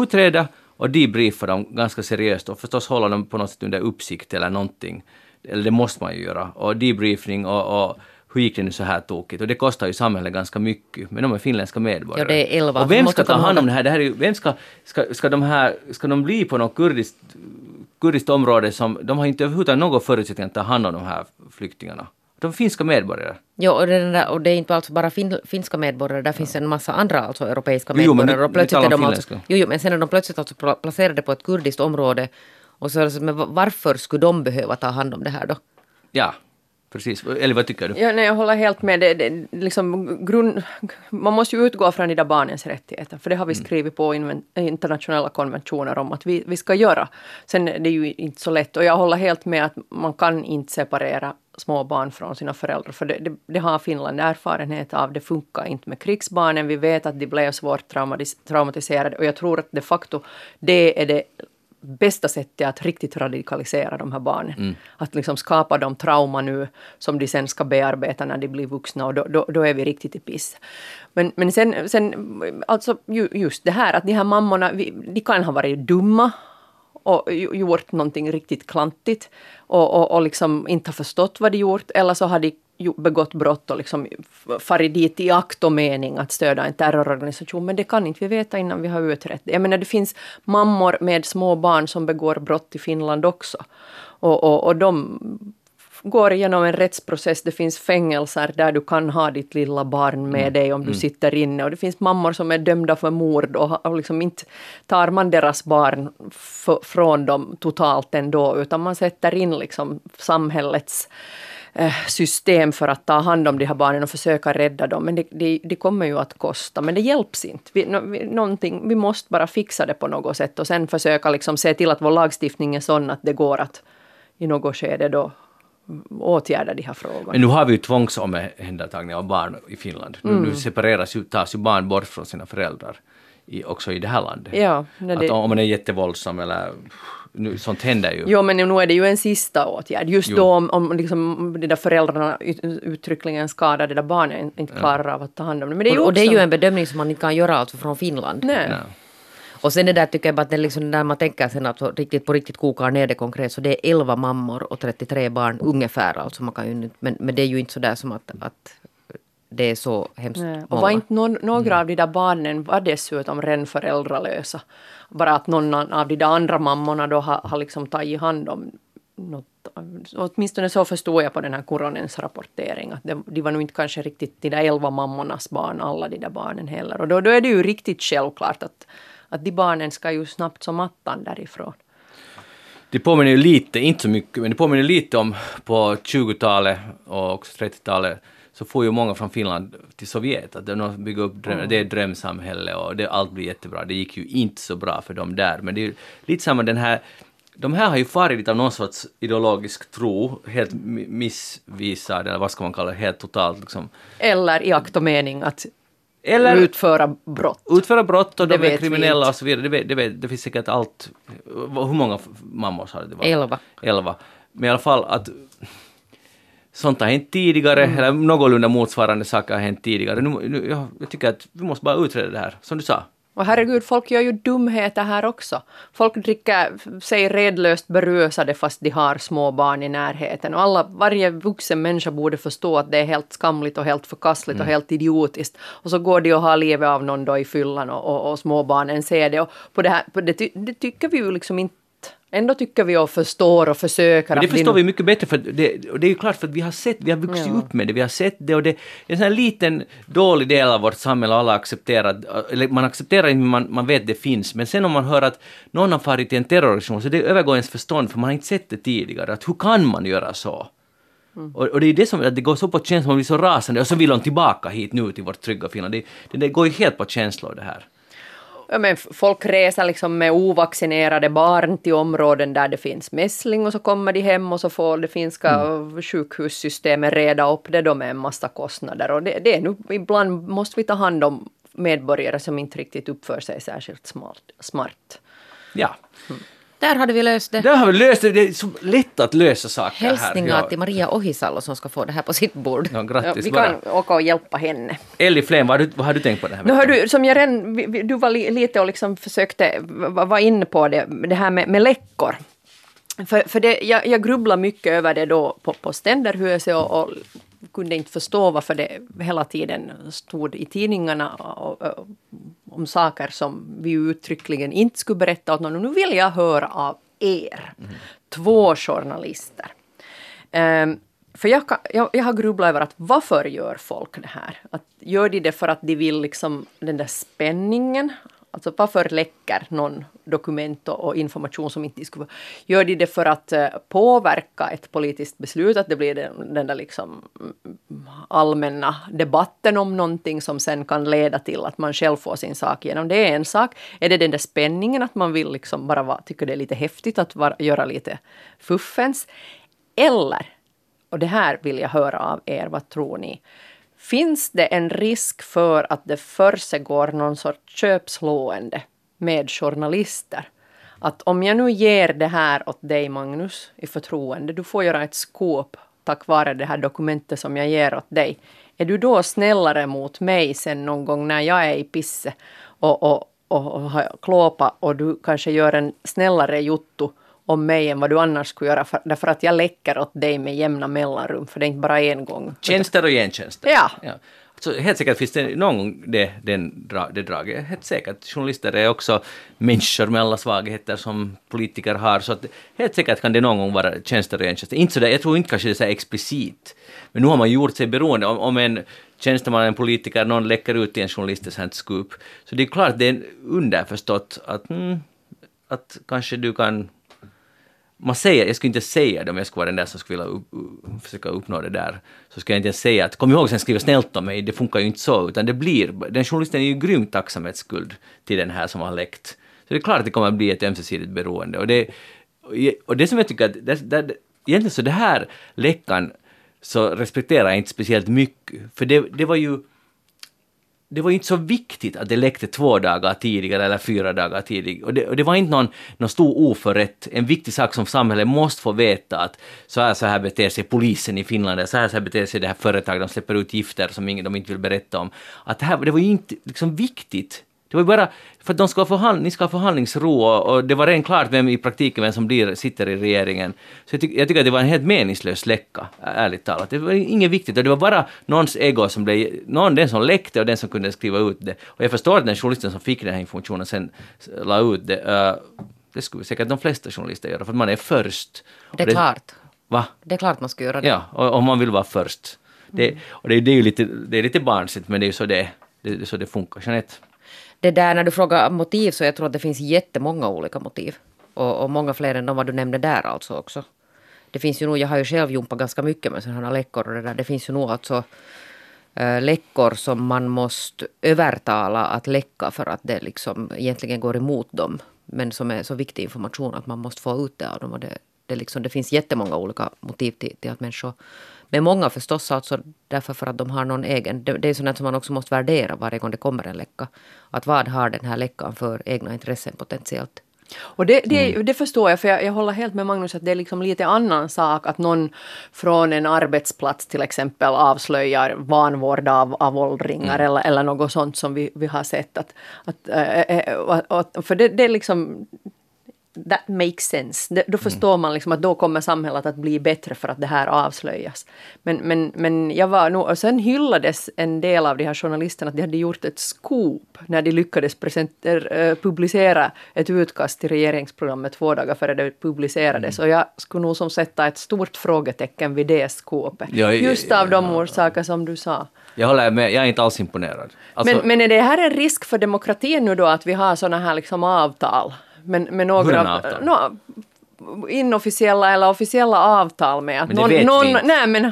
utreda. Och debriefa dem ganska seriöst och förstås hålla dem på något sätt under uppsikt eller någonting. Eller det måste man ju göra. Och debriefing och, och hur gick det nu så här tokigt? Och det kostar ju samhället ganska mycket, men de är finländska medborgare. Ja, det är elva. Och vem ska ta hand om det här? det här är ju, vem ska, ska, ska, de här, ska de bli på något kurdiskt, kurdiskt område som, de har inte överhuvudtaget någon förutsättning att ta hand om de här flyktingarna. De är finska medborgare. Jo, och, det, där, och det är inte alltså bara fin, finska medborgare, där finns en massa andra alltså europeiska Jo, jo, men medborgare. och plötsligt är de alltså, jo, jo, men sen är de plötsligt alltså pla- placerade på ett kurdiskt område. Och så är men va- varför skulle de behöva ta hand om det här då? Ja, precis. Eller vad tycker du? Ja, nej, jag håller helt med. Det, det, liksom grund, man måste ju utgå från de där barnens rättigheter, för det har vi skrivit på inven, internationella konventioner om att vi, vi ska göra. Sen är det ju inte så lätt, och jag håller helt med att man kan inte separera små barn från sina föräldrar, för det, det, det har Finland erfarenhet av. Det funkar inte med krigsbarnen. Vi vet att de blev svårt traumatis- traumatiserade, och jag tror att de facto det är det bästa sättet att riktigt radikalisera de här barnen. Att liksom skapa de trauma nu som de sen ska bearbeta när de blir vuxna och då, då, då är vi riktigt i piss. Men, men sen, sen, alltså ju, just det här att de här mammorna, vi, de kan ha varit dumma och gjort någonting riktigt klantigt och, och, och liksom inte har förstått vad de gjort eller så har de begått brott och liksom farit dit i akt och mening att stödja en terrororganisation. Men det kan inte vi veta innan vi har utrett det. Jag menar det finns mammor med små barn som begår brott i Finland också. Och, och, och de går igenom en rättsprocess. Det finns fängelser där du kan ha ditt lilla barn med dig om du sitter inne. Och det finns mammor som är dömda för mord och, och liksom inte tar man deras barn från dem totalt ändå, utan man sätter in liksom samhällets eh, system för att ta hand om de här barnen och försöka rädda dem. Men det, det, det kommer ju att kosta, men det hjälps inte. Vi, no, vi måste bara fixa det på något sätt och sen försöka liksom se till att vår lagstiftning är sån att det går att i något skede då åtgärda de här frågorna. Men nu har vi ju tvångsomhändertagning av barn i Finland. Nu, Mm. nu separeras ju, tas ju barn bort från sina föräldrar. I, också i det här landet. Ja, det- om man är jättevåldsam eller... Nu, sånt händer ju. Jo, men nu är det ju en sista åtgärd. Just Jo. då om, om liksom de där föräldrarna ut, uttryckligen skadar de där barnen inte klarar av att ta hand om det. Men det är Och, och det är också- ju en bedömning som man inte kan göra alltså från Finland. Nej. Ja. Och sen det där tycker jag bara att det liksom när man tänker sen att så riktigt på riktigt kokar ner det konkret så det är 11 mammor och 33 barn ungefär alltså man kan ju men, men det är ju inte så där som att, att det är så hemskt Nej. Och var inte någon, några av de där barnen var dessutom redan föräldralösa. Bara att någon av de där andra mammorna då har, har liksom tagit hand om något. Åtminstone så förstår jag på den här Kuronens rapportering att det, de var nog inte kanske riktigt de där elva mammornas barn, alla de där barnen heller. Och då, då är det ju riktigt självklart att, att de barnen ska ju snabbt som attan därifrån. Det påminner ju lite, inte så mycket, men det påminner lite om på 20-talet och också 30-talet så får ju många från Finland till Sovjet, att de bygger upp dröm, det är drömsamhälle och det, allt blir jättebra. Det gick ju inte så bra för dem där, men det är ju lite samma den här de här har ju farit lite av någon sorts ideologisk tro, helt mi- missvisad, eller vad ska man kalla det, helt totalt liksom. Eller i akt och mening att Eller utföra brott. utföra brott och Det de är vet vi kriminella och så vidare. Det, vet, det, vet, det finns säkert allt. Hur många mammor sa det var? Elva. Elva. Men i alla fall att sånt har hänt tidigare, Mm. eller någorlunda motsvarande saker har hänt tidigare. Nu, nu, jag, jag tycker att vi måste bara utreda det här, som du sa. Och herregud, folk gör ju dumheter här också. Folk dricker sig redlöst berusade fast de har små barn i närheten. Och alla, varje vuxen människa borde förstå att det är helt skamligt och helt förkastligt och helt idiotiskt. Och så går de och har livet av någon då i fyllan och, och, och småbarnen ser det. Och på det, här, på det, det tycker vi ju liksom inte. Ändå tycker vi och förstår och försöker. Men det förstår nå- vi mycket bättre för det, det är ju klart för att vi har sett, vi har vuxit Ja. upp med det, vi har sett det och det är en sån här liten dålig del av vårt samhälle och alla accepterar, eller man accepterar inte men man, man vet det finns, men sen om man hör att någon har farit till en terrororganisation så det övergår ens förstånd för man har inte sett det tidigare, att hur kan man göra så? Mm. Och, och det är det som, att det går så på känslor, man blir så rasande och så vill de tillbaka hit nu till vårt trygga Finland. Det, det, det går ju helt på känslor det här. Ja, men folk reser liksom med ovaccinerade barn till områden där det finns mässling och så kommer de hem och så får det finska mm. sjukhussystemet reda upp det då med en massa kostnader. Och det, det är nu, ibland måste vi ta hand om medborgare som inte riktigt uppför sig särskilt smart. smart. Ja. Mm. Där hade vi löst det. Där har vi löst det. Det är så lätt att lösa saker Hälsningar här. Hälsningar till Maria Ohisalo som ska få det här på sitt bord. Ja, grattis ja, vi kan bara. åka och hjälpa henne. Elli Flen, vad, vad har du tänkt på det här? Nu har du, som jag redan, du var li, lite och liksom försökte vara inne på det, det här med, med läckor. För, för det, jag, jag grubblar mycket över det då på, på Ständerhuset och, och kunde inte förstå varför det hela tiden stod i tidningarna och, och, om saker som vi uttryckligen inte skulle berätta åt någon. Nu vill jag höra av er, mm. två journalister. Um, för jag, kan, jag, jag, har grubblat över att varför gör folk det här? Att gör de det för att de vill liksom den där spänningen? Alltså varför läcker någon dokument och, information som inte skulle Gör de det för att eh, påverka ett politiskt beslut, att det blir den, den där liksom mm, allmänna debatten om någonting som sen kan leda till att man själv får sin sak igenom. Det är en sak. Är det den där spänningen att man vill liksom bara vara, tycker det är lite häftigt att vara, göra lite fuffens? Eller, och det här vill jag höra av er, vad tror ni? Finns det en risk för att det försiggår någon sorts köpslående med journalister? Att om jag nu ger det här åt dig Magnus i förtroende, du får göra ett skåp tack vare det här dokumentet som jag ger åt dig. Är du då snällare mot mig sen någon gång när jag är i pisse och, och, och, och har klåpa och du kanske gör en snällare jotto om mig än vad du annars skulle göra, för, därför att jag läcker åt dig med jämna mellanrum, för det är inte bara en gång. Tjänster och gentjänster. Ja. ja. Så helt säkert finns det någon gång det, den, det draget. Helt säkert. Journalister är också människor med alla svagheter som politiker har. Så att helt säkert kan det någon gång vara tjänster och gentjänster. Inte så där, jag tror inte kanske det är så explicit. Men nu har man gjort sig beroende. Om, om en tjänsteman, en politiker, någon läcker ut till en journalist ett scoop. Så det är klart, det är underförstått att, mm, att kanske du kan man säger, jag skulle inte säga det om jag skulle vara den där som skulle vilja upp, försöka uppnå det där, så skulle jag inte säga att kom ihåg sen skriva snällt om mig, det funkar ju inte så, utan det blir, den journalisten är ju grymt tacksamhetsskuld till den här som har läckt. Så det är klart att det kommer att bli ett ömsesidigt beroende. Och det, och det som jag tycker att, det, det, egentligen så det här läckan så respekterar jag inte speciellt mycket, för det, det var ju det var inte så viktigt att det läckte två dagar tidigare eller fyra dagar tidigare. Och det, och det var inte någon, någon stor oförrätt, en viktig sak som samhället måste få veta att så här, så här beter sig polisen i Finland, så här, så här beter sig det här företaget, de släpper ut gifter som ingen, de inte vill berätta om. Att det, här, det var ju inte liksom viktigt det var bara för att de ska förhand, ni ska ha förhandlingsro och, det var redan klart vem i praktiken vem som blir, sitter i regeringen. Så jag, tyck, jag tycker att det var en helt meningslös läcka, ärligt talat. Det var inget viktigt och det var bara någons ego som blev, någon den som läckte och den som kunde skriva ut det. Och jag förstår att den journalisten som fick den här informationen sen la ut det. Uh, det skulle säkert de flesta journalister göra för att man är först. Det är det, klart. Va? Det är klart man ska göra det. Ja, och man vill vara först. Det, mm. och det, det, är ju lite, det är lite barnsligt men det är ju så det, det, det, så det funkar. Jeanette? Det där när du frågar motiv så jag tror att det finns jättemånga olika motiv. Och, och många fler än de vad du nämnde där alltså också. Det finns ju nog, jag har ju själv jumpat ganska mycket med sådana läckor och det där. Det finns ju nog alltså äh, läckor som man måste övertala att läcka för att det liksom egentligen går emot dem. Men som är så viktig information att man måste få ut det av dem. Och det, det, liksom, det finns jättemånga olika motiv till, till att människor men många förstås alltså därför för att de har någon egen... Det, det är sånt som man också måste värdera varje gång det kommer en läcka. Att vad har den här läckan för egna intressen potentiellt? Och det, det, mm. det, förstår jag, för jag, jag, håller helt med Magnus att det är liksom lite annan sak att någon från en arbetsplats till exempel avslöjar vanvård av, av åldringar mm. eller, eller något sånt som vi, vi har sett. Att, att, äh, äh, för det, det är liksom that makes sense. Då förstår mm. man liksom att då kommer samhället att bli bättre för att det här avslöjas. Men, men, men jag var nog, och sen hyllades en del av de här journalisterna att de hade gjort ett scoop när de lyckades presenter, uh, publicera ett utkast till regeringsprogrammet två dagar före det publicerades. Mm. Och jag skulle nog som sätta ett stort frågetecken vid det skåpet. Ja, Just av de ja, orsaker som du sa. Jag håller med, jag är inte alls imponerad. Alltså, men, men är det här en risk för demokratin nu då att vi har sådana här liksom avtal men med några no, inofficiella eller officiella avtal med att men någon, någon nej men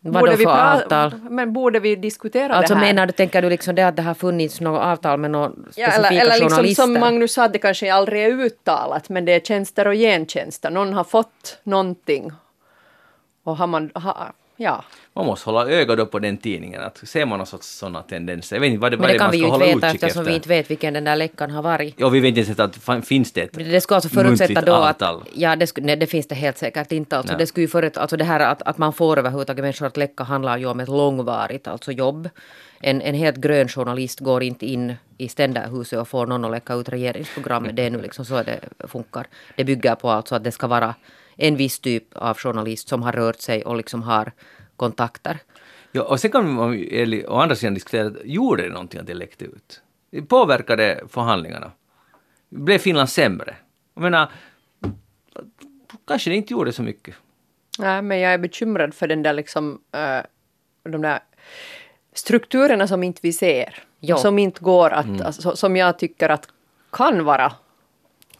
Vad borde vi för pra- avtal? Men borde vi diskutera Alltså det här? menar du, tänker du liksom det att det har funnits något avtal med några Ja, specifika eller, eller liksom journalister? som Magnus sa, det kanske aldrig är uttalat, men det är tjänster och gentjänster. Någon har fått någonting. Och har man... Ha, ja. Man måste hålla öga då på den tidningen, att ser man någon sorts sådana tendenser. Jag vet inte vad det, Men det det kan vi ju inte veta eftersom efter. vi inte vet vilken den där läckan har varit. Och vi vet inte ens att finns det ett Det skulle alltså förutsätta då att... avtal? Ja, det, skulle, nej, det finns det helt säkert inte. Alltså, Nej. det, skulle ju förut, alltså det här att, att man får överhuvudtaget människor att läcka handlar ju om ett långvarigt alltså jobb. En, en helt grön journalist går inte in i ständerhuset och får någon att läcka ut regeringsprogrammet. Det är nu liksom så det funkar. Det bygger på alltså att det ska vara en viss typ av journalist som har rört sig och liksom har kontakter. Ja, och sen kan man å andra sidan diskutera, gjorde det någonting att det läckte ut? Påverkade förhandlingarna? Blev Finland sämre? Jag menar, kanske det inte gjorde så mycket. Nej, men jag är bekymrad för den där liksom... eh, de där strukturerna som inte vi ser. Ja. Som inte går att... Mm. Alltså, som jag tycker att kan vara...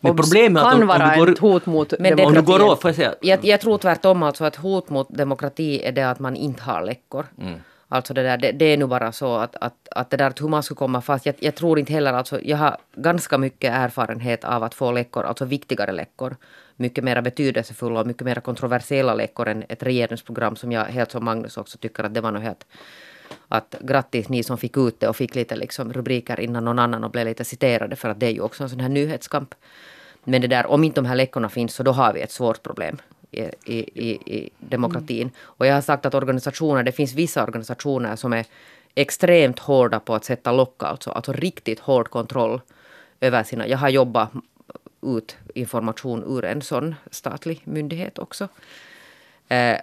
Men problemet är att kan om- om vara går- ett hot mot du går åt, jag säga, Jag, jag tror tvärtom alltså att hot mot demokrati är det att man inte har läckor. Alltså det, där, det, det är nu bara så att, att, att det där att hur man skulle komma fast. Jag, jag tror inte heller alltså, jag har ganska mycket erfarenhet av att få läckor, alltså viktigare läckor. Mycket mer betydelsefulla och mycket mer kontroversiella läckor än ett regeringsprogram som jag helt som Magnus också tycker att det var nog helt att grattis ni som fick ut det och fick lite liksom rubriker innan någon annan och blev lite citerade för att det är ju också en sån här nyhetskamp. Men det där, om inte de här läckorna finns så då har vi ett svårt problem i, i, i, i demokratin. Och jag har sagt att organisationer, det finns vissa organisationer som är extremt hårda på att sätta lock, alltså, alltså riktigt hård kontroll över sina... Jag har jobbat ut information ur en sån statlig myndighet också. Eh,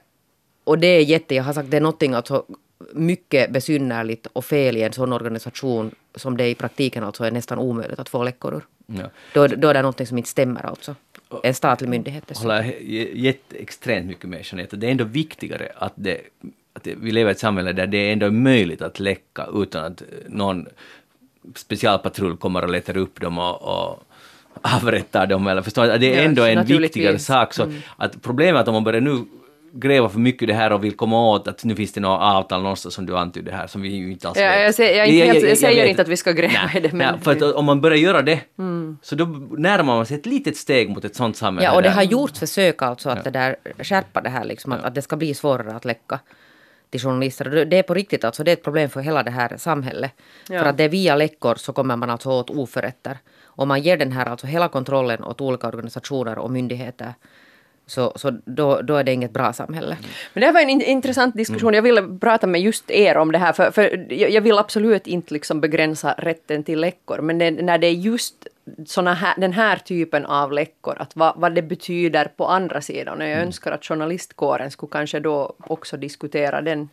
och det är jätte, jag har sagt det är någonting alltså mycket besynnerligt och fel i en sån organisation som det i praktiken alltså är nästan omöjligt att få läckor ur. Ja. Då, då är det någonting som inte stämmer alltså. En statlig myndighet dessutom. håller extremt mycket med Jeanette. Det är ändå viktigare att, det, att det, vi lever i ett samhälle där det ändå är möjligt att läcka utan att eh, någon specialpatrull kommer och letar upp dem och, och avrättar dem. Eller förstår? Det är Ja, ändå en naturligtvis. viktigare sak. Så att problemet är att om man börjar nu gräva för mycket i det här och vill komma åt att nu finns det något avtal någonstans som du antydde här som vi ju inte alls Ja, vet. jag säger- jag inte helt- jag säger vet. inte att vi ska gräva Nej, i det, men- nej, för att om man börjar göra det så då närmar man sig ett litet steg mot ett sånt samhälle. Ja, och det där- har gjorts försök alltså att det där, skärpa det här liksom, att, att det ska bli svårare att läcka till journalister. Det är på riktigt alltså, det är ett problem för hela det här samhället. Ja. För att det är via läckor så kommer man alltså åt oförrätter. Om man ger den här alltså hela kontrollen åt olika organisationer och myndigheter så, så då, då är det inget bra samhälle. Men det här var en in- intressant diskussion. Jag ville prata med just er om det här. För, för jag vill absolut inte liksom begränsa rätten till läckor. Men det, när det är just såna här, den här typen av läckor, att vad, vad det betyder på andra sidan. Och jag önskar att journalistkåren skulle kanske då också diskutera den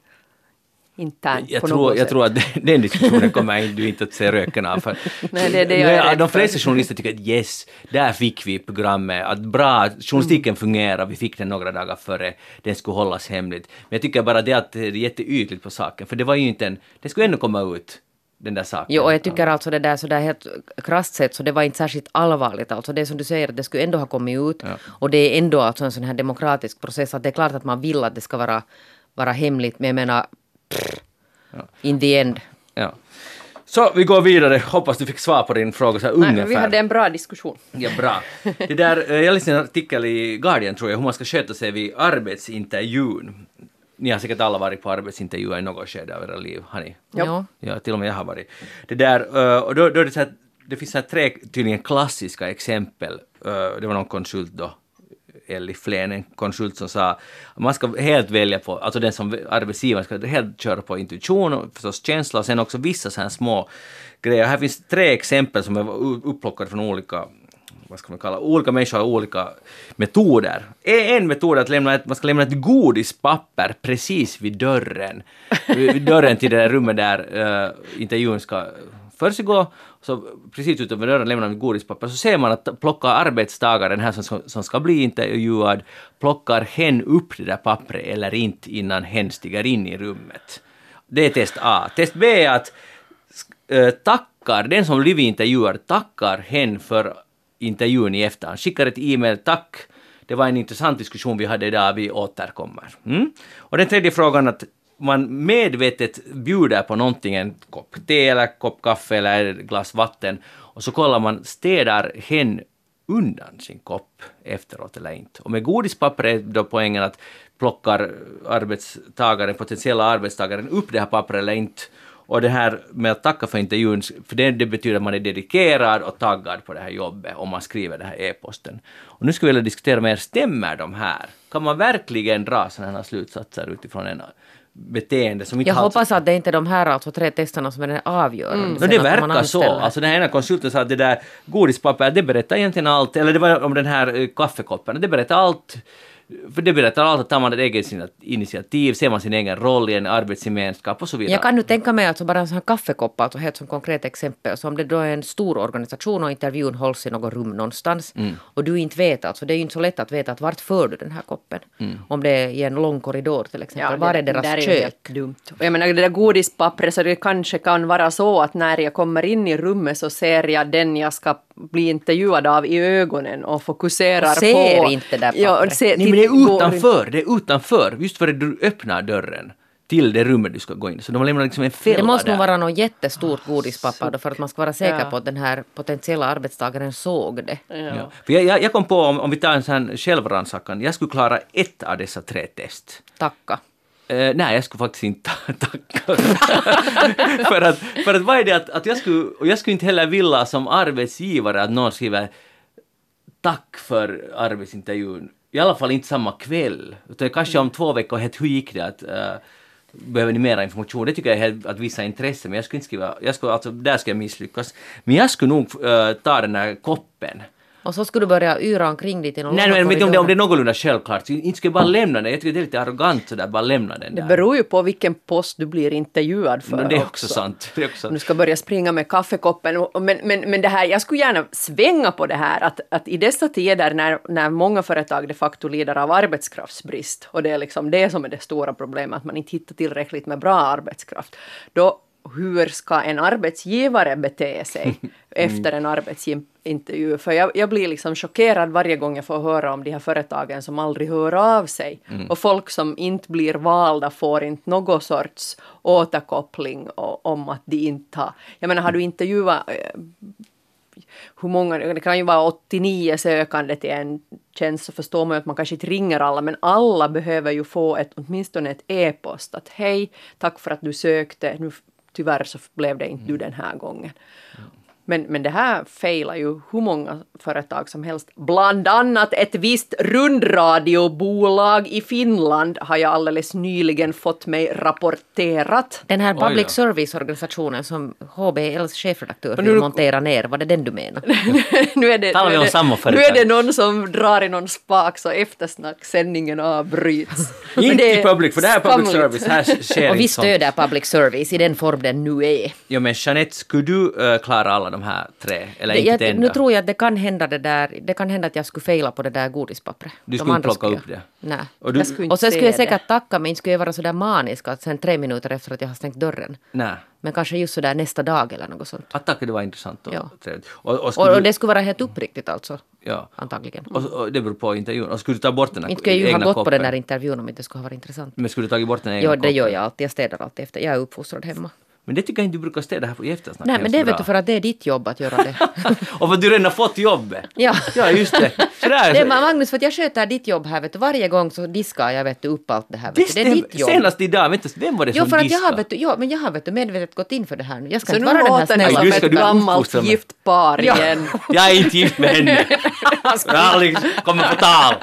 internt Jag på tror, något jag sätt. tror att den diskussionen kommer inte- du inte att se röken av. För Nej, det det jag Ja, De flesta journalister tycker att yes, där fick vi programmet, att bra, journalistiken Mm. fungerar, vi fick den några dagar före den skulle hållas hemligt. Men jag tycker bara det att det är jätteytligt på saken, för det var ju inte en, det skulle ändå komma ut, den där saken. Jo, och jag tycker alltså det där sådär helt krasst sett så det var inte särskilt allvarligt. Alltså det som du säger att det skulle ändå ha kommit ut. Och det är ändå alltså en sån här demokratisk process att det är klart att man vill att det ska vara, vara hemligt. Men jag menar, in the end. Ja. Så vi går vidare, hoppas du fick svar på din fråga så här Nej, ungefär. vi hade en bra diskussion. Ja, bra. Det där, eh, jag läste en artikel i Guardian tror jag, hur man ska sköta sig vid arbetsintervjun. Ni har säkert alla varit på arbetsintervjuer i något skede av era liv, har ni? Ja. Ja, till och med jag har varit. Det där, eh, och då, då är det så här, det finns så här tre tydligen klassiska exempel. Eh, Det var någon konsult då, Elli Flen, en konsult som sa att man ska helt välja på, alltså den som arbetsgivaren ska helt köra på intuition och förstås känsla och sen också vissa så här små grejer. Här finns tre exempel som är upplockade från olika vad ska man kalla olika människor har olika metoder. En metod är att lämna ett, man ska lämna ett godispapper precis vid dörren. Vid dörren till det där rummet där uh, intervjun ska försiggå. Så precis utanför dörren lämnar man godispapper. Så ser man att plockar arbetstagaren här som, som ska bli intervjuad, plockar hen upp det där pappret eller inte innan hen stiger in i rummet. Det är test A. Test B är att eh, tackar, den som blir intervjuad tackar hen för intervjun i efterhand. Skickar ett e-mail, tack. Det var en intressant diskussion vi hade idag, vi återkommer. Mm? Och den tredje frågan att man medvetet bjuder på någonting, en kopp te eller kopp kaffe eller ett glas vatten, och så kollar man, städar hen undan sin kopp efteråt eller inte. Och med godispapper är då poängen att plockar arbetstagaren, potentiella arbetstagaren upp det här pappret eller inte. Och det här med att tacka för intervjun, för det, det betyder att man är dedikerad och taggad på det här jobbet om man skriver den här e-posten. Och nu skulle jag vilja diskutera med er, stämmer de här? Kan man verkligen dra sådana här slutsatser utifrån en beteende som inte Jag har- hoppas att det inte är de här alltså tre testerna som är den avgörande. No, sen det verkar så. Alltså den här ena konsulten sa att det där godispappret, det berättar egentligen allt, eller det var om den här eh, kaffekoppen, det berättar allt. För det berättar allt att tar man ett eget initiativ, ser man sin egen roll i en arbetsgemenskap och så vidare. Jag kan nu tänka mig alltså bara en sån här kaffekopp, alltså helt som konkret exempel. Så om det då är en stor organisation och intervjun hålls i något rum någonstans Mm. och du inte vet, alltså det är ju inte så lätt att veta att vart för du den här koppen. Mm. Om det är i en lång korridor till exempel. var är deras där kök? helt dumt. Och jag menar det där godispappret så det kanske kan vara så att när jag kommer in i rummet så ser jag den jag ska bli intervjuad av i ögonen och fokuserar Och ser på... inte det där Ja, pappret. se- Nej men det är utanför, det är utanför, just före du öppnar dörren till det rummet du ska gå in. Så de har lämnat liksom en fälla Det måste nog vara något jättestort godispapper då för att man ska vara säker Ja. på att den här potentiella arbetstagaren såg det. Ja. För jag, jag, jag kom på, om, om vi tar en sån här självrannsakan, jag skulle klara ett av dessa tre test. Tacka. Eh, nej, jag skulle faktiskt inte tacka. för, att, för att vad är det att, att jag skulle, och jag skulle inte heller vilja som arbetsgivare att någon skriver tack för arbetsintervjun. I alla fall inte samma kväll. Utan kanske om två veckor, het, hur gick det? Att, uh, behöver ni mera information? Det tycker jag är helt att visa intresse, men jag skulle inte skriva, jag skulle, alltså, där ska jag misslyckas. Men jag skulle nog uh, ta den här koppen. Och så skulle du börja yra omkring dit i någon Nej, men om det, om det är någorlunda självklart, inte ska jag bara lämna den. Jag tycker det är lite arrogant sådär, bara lämna den Det där. beror ju på vilken post du blir intervjuad för Men det är också sant. Det är också du ska börja springa med kaffekoppen. Men, men, men det här, jag skulle gärna svänga på det här att, att i dessa tider när, när många företag de facto lider av arbetskraftsbrist och det är liksom det som är det stora problemet, att man inte hittar tillräckligt med bra arbetskraft. Då hur ska en arbetsgivare bete sig efter en arbetsintervju? För jag, jag blir liksom chockerad varje gång jag får höra om de här företagen som aldrig hör av sig. Och folk som inte blir valda får inte någon sorts återkoppling och, om att de inte har... Jag menar, har du intervjuat eh, hur många, det kan ju vara 89 sökande till en tjänst så förstår man ju att man kanske inte ringer alla men alla behöver ju få ett, åtminstone ett e-post att hej, tack för att du sökte, nu tyvärr så blev det inte du den här gången. Men, men det här failar ju hur många företag som helst. Bland annat ett visst rundradiobolag i Finland har jag alldeles nyligen fått mig rapporterat. Den här public service-organisationen som HBLs chefredaktör nu- vill montera ner, var det den du menar? nu är det, nu vi är om det, samma nu företag? är det någon som drar i någon spak så eftersnacksändningen avbryts. Inte i public, för det här är public skamligt. service, här sker Och vi stöder public service i den form den nu är. Ja men Jeanette, skulle du äh, klara alla de här tre? Eller Det, inte jag, enda? nu tror jag att det kan hända det där, det kan hända att jag skulle faila på det där godispappret. Du De skulle inte plocka skulle upp jag- det? Nej. Och du, Jag skulle inte Och sen skulle jag säkert tacka men inte skulle jag vara sådär manisk att sen tre minuter efter att jag har stängt dörren. nej. Men kanske just sådär nästa dag eller något sånt. Attack, det var intressant och Ja. trevligt. Och, och, skulle Och, och det skulle vara helt uppriktigt alltså, ja. antagligen. och, och det beror på intervjun. Och skulle du ta bort den här Inte skulle jag ju ha gått på koppen? den där intervjun om inte det skulle ha varit intressant. Men skulle du tagit bort den egna Jo, det gör koppen? jag alltid. Jag städar alltid efter. Jag är uppfostrad hemma. Men det tycker jag inte du brukar städa här på i eftersnack. Nej, men det är vet du för att det är ditt jobb att göra det. och för att du redan har fått jobbet. Ja. Ja, just det. Så där, Det är Magnus, för att jag sköter ditt jobb här, vet du. Varje gång så diskar jag vet du, upp allt det här. Vet du. Det är ditt jobb. senast idag, vänta, vem var det Jo, som för att jag har, diskade? vet du, jo, men jag har vet du, medvetet gått in för det här nu. Jag ska Så inte nu vara den här låter ni snälla. Nej, du som ett du gammalt gift par Ja. igen. Jag är inte gift med henne. Jag kommit på tal.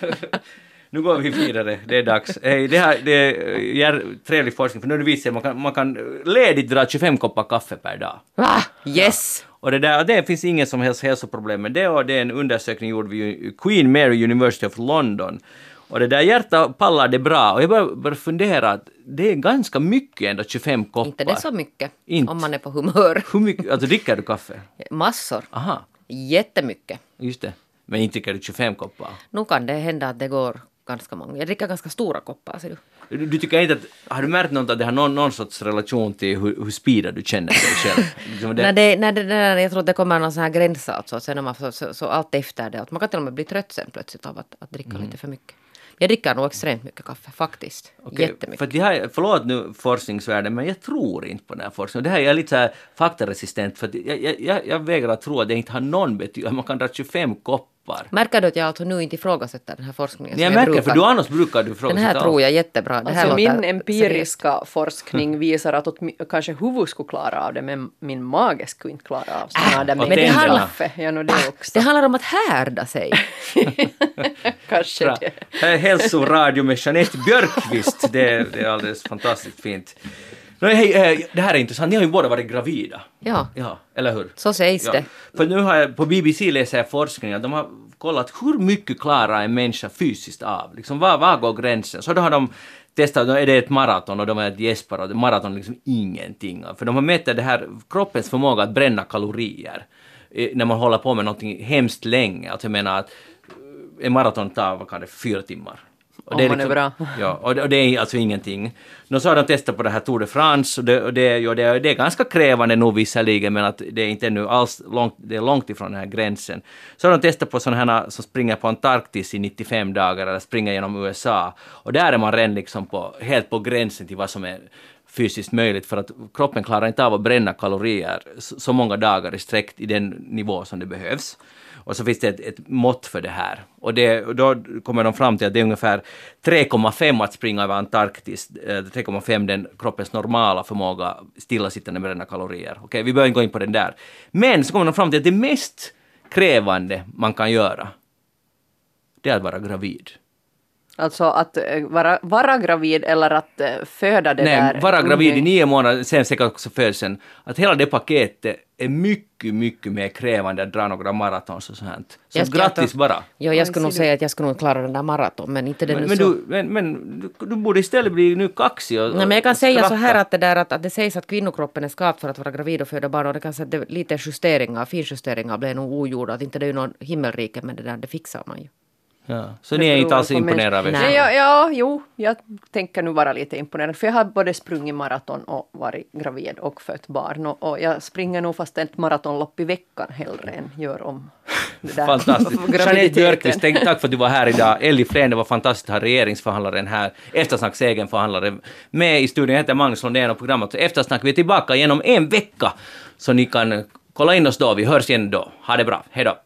Nu går vi vidare, det är dags. Hej, det, här, det är jär- trevlig forskning, för nu att man kan, man kan ledigt dra 25 koppar kaffe per dag. Va? Yes! Och det, där, det finns ingen som helst hälsoproblem med det och det är en undersökning gjord vid Queen Mary University of London. Och det där hjärta pallar det bra och jag börjar fundera att det är ganska mycket ändå 25 koppar. Inte det så mycket. Inte. Om man är på humör. Hur mycket, alltså dricker du kaffe? Massor. Aha, Jättemycket. just det. Men inte dricker du 25 koppar? Nu kan det hända att det går ganska många. Jag dricker ganska stora koppar, ser du. Du, du tycker inte att, har du märkt något att det har någon, någon sorts relation till hur, hur speedad du känner dig själv? Liksom det, När det, när det, när jag tror att det kommer någon sån här gräns alltså. Sen om man så, så, så allt efter det. Att man kan till och med bli trött sen plötsligt av att, att dricka Mm. lite för mycket. Jag dricker nog extremt mycket kaffe, faktiskt. Okej, Jättemycket. För det här, förlåt nu forskningsvärlden, men jag tror inte på den här forskningen. Det här är jag lite så här faktaresistent, för jag, jag, jag vägrar tro att det inte har någon betydelse. Man kan dra 25 koppar. Märker du att jag alltså nu inte ifrågasätter den här forskningen? som Jag märker, brukar? för du annars brukar du Den fråga här tror jag jättebra. Det här Alltså låter min seriöst. empiriska forskning visar att åtmi- kanske huvudet skulle klara av det men min mage skulle inte klara av sådana där och mängder tänderna. kaffe. Ja, nog det också. Det handlar om att härda sig. kanske Bra. det. Hälsoradio med Jeanette Björkqvist. Det, det är alldeles fantastiskt fint. No, hej, eh, det här är intressant, ni har ju båda varit gravida. Ja, Ja, eller hur? så sägs Ja. det. För nu har jag, på BBC läser jag forskning att de har kollat hur mycket klarar en människa fysiskt av? Liksom, var, var går gränsen? Så då har de testat, är det ett maraton och de är ett gäspar och maraton är liksom ingenting. För de har mätt det här kroppens förmåga att bränna kalorier eh, när man håller på med någonting hemskt länge. Alltså jag menar att en maraton tar, vad kan det, fyra timmar. Och Om man är bra. Ja, och det, och det är alltså ingenting. Nå så har de testat på det här Tour de France och det, och det, ja, det, är- det är ganska krävande nog visserligen men att det är inte ännu alls långt, det är långt ifrån den här gränsen. Så har de testat på sådana här som springer på Antarktis i 95 dagar eller springer genom USA och där är man redan liksom på, helt på gränsen till vad som är fysiskt möjligt för att kroppen klarar inte av att bränna kalorier så, så många dagar i sträck i den nivå som det behövs. Och så finns det ett, ett mått för det här. Och, det, och då kommer de fram till att det är ungefär 3,5 att springa över Antarktis, eh, 3,5 den kroppens normala förmåga stillasittande bränna kalorier. Okej, vi behöver inte gå in på den där. Men så kommer de fram till att det mest krävande man kan göra, det är att vara gravid. Alltså att eh, vara, vara gravid eller att eh, föda det Nej, där. vara gravid i nio månader, sen säkert också födseln. Att hela det paketet är mycket, mycket mer krävande att dra några maratons och sånt. Så Jag grattis ta- bara. Jo, jag skulle nog säga att jag skulle nog klara den där maraton, men inte den Men, men, så... du, men, men du, du borde istället bli nu kaxig och, Nej, men jag kan säga så här att det, där, att, att det sägs att kvinnokroppen är skapt för att vara gravid och föda barn och det kan säga att det, lite justeringar, finjusteringar blev nog ogjorda. Att inte det är ju någon himmelrike men det där det fixar man ju. Ja, så ni är inte alls imponerade av er. Ja, ja, jo, jag tänker nu vara lite imponerad. För jag har både sprungit maraton och varit gravid och fött barn. Och, och jag springer nog fast ett maratonlopp i veckan hellre än gör om det där Fantastiskt. Jeanette. Björkqvist, tack för att du var här idag. Elli Flen, det var fantastiskt att ha regeringsförhandlaren här. Eftersnacks egen förhandlare med i studion. Jag heter Magnus Lundén och programmet Eftersnack. Vi är tillbaka igenom en vecka. Så ni kan kolla in oss då. Vi hörs igen då. Ha det bra. Hej då.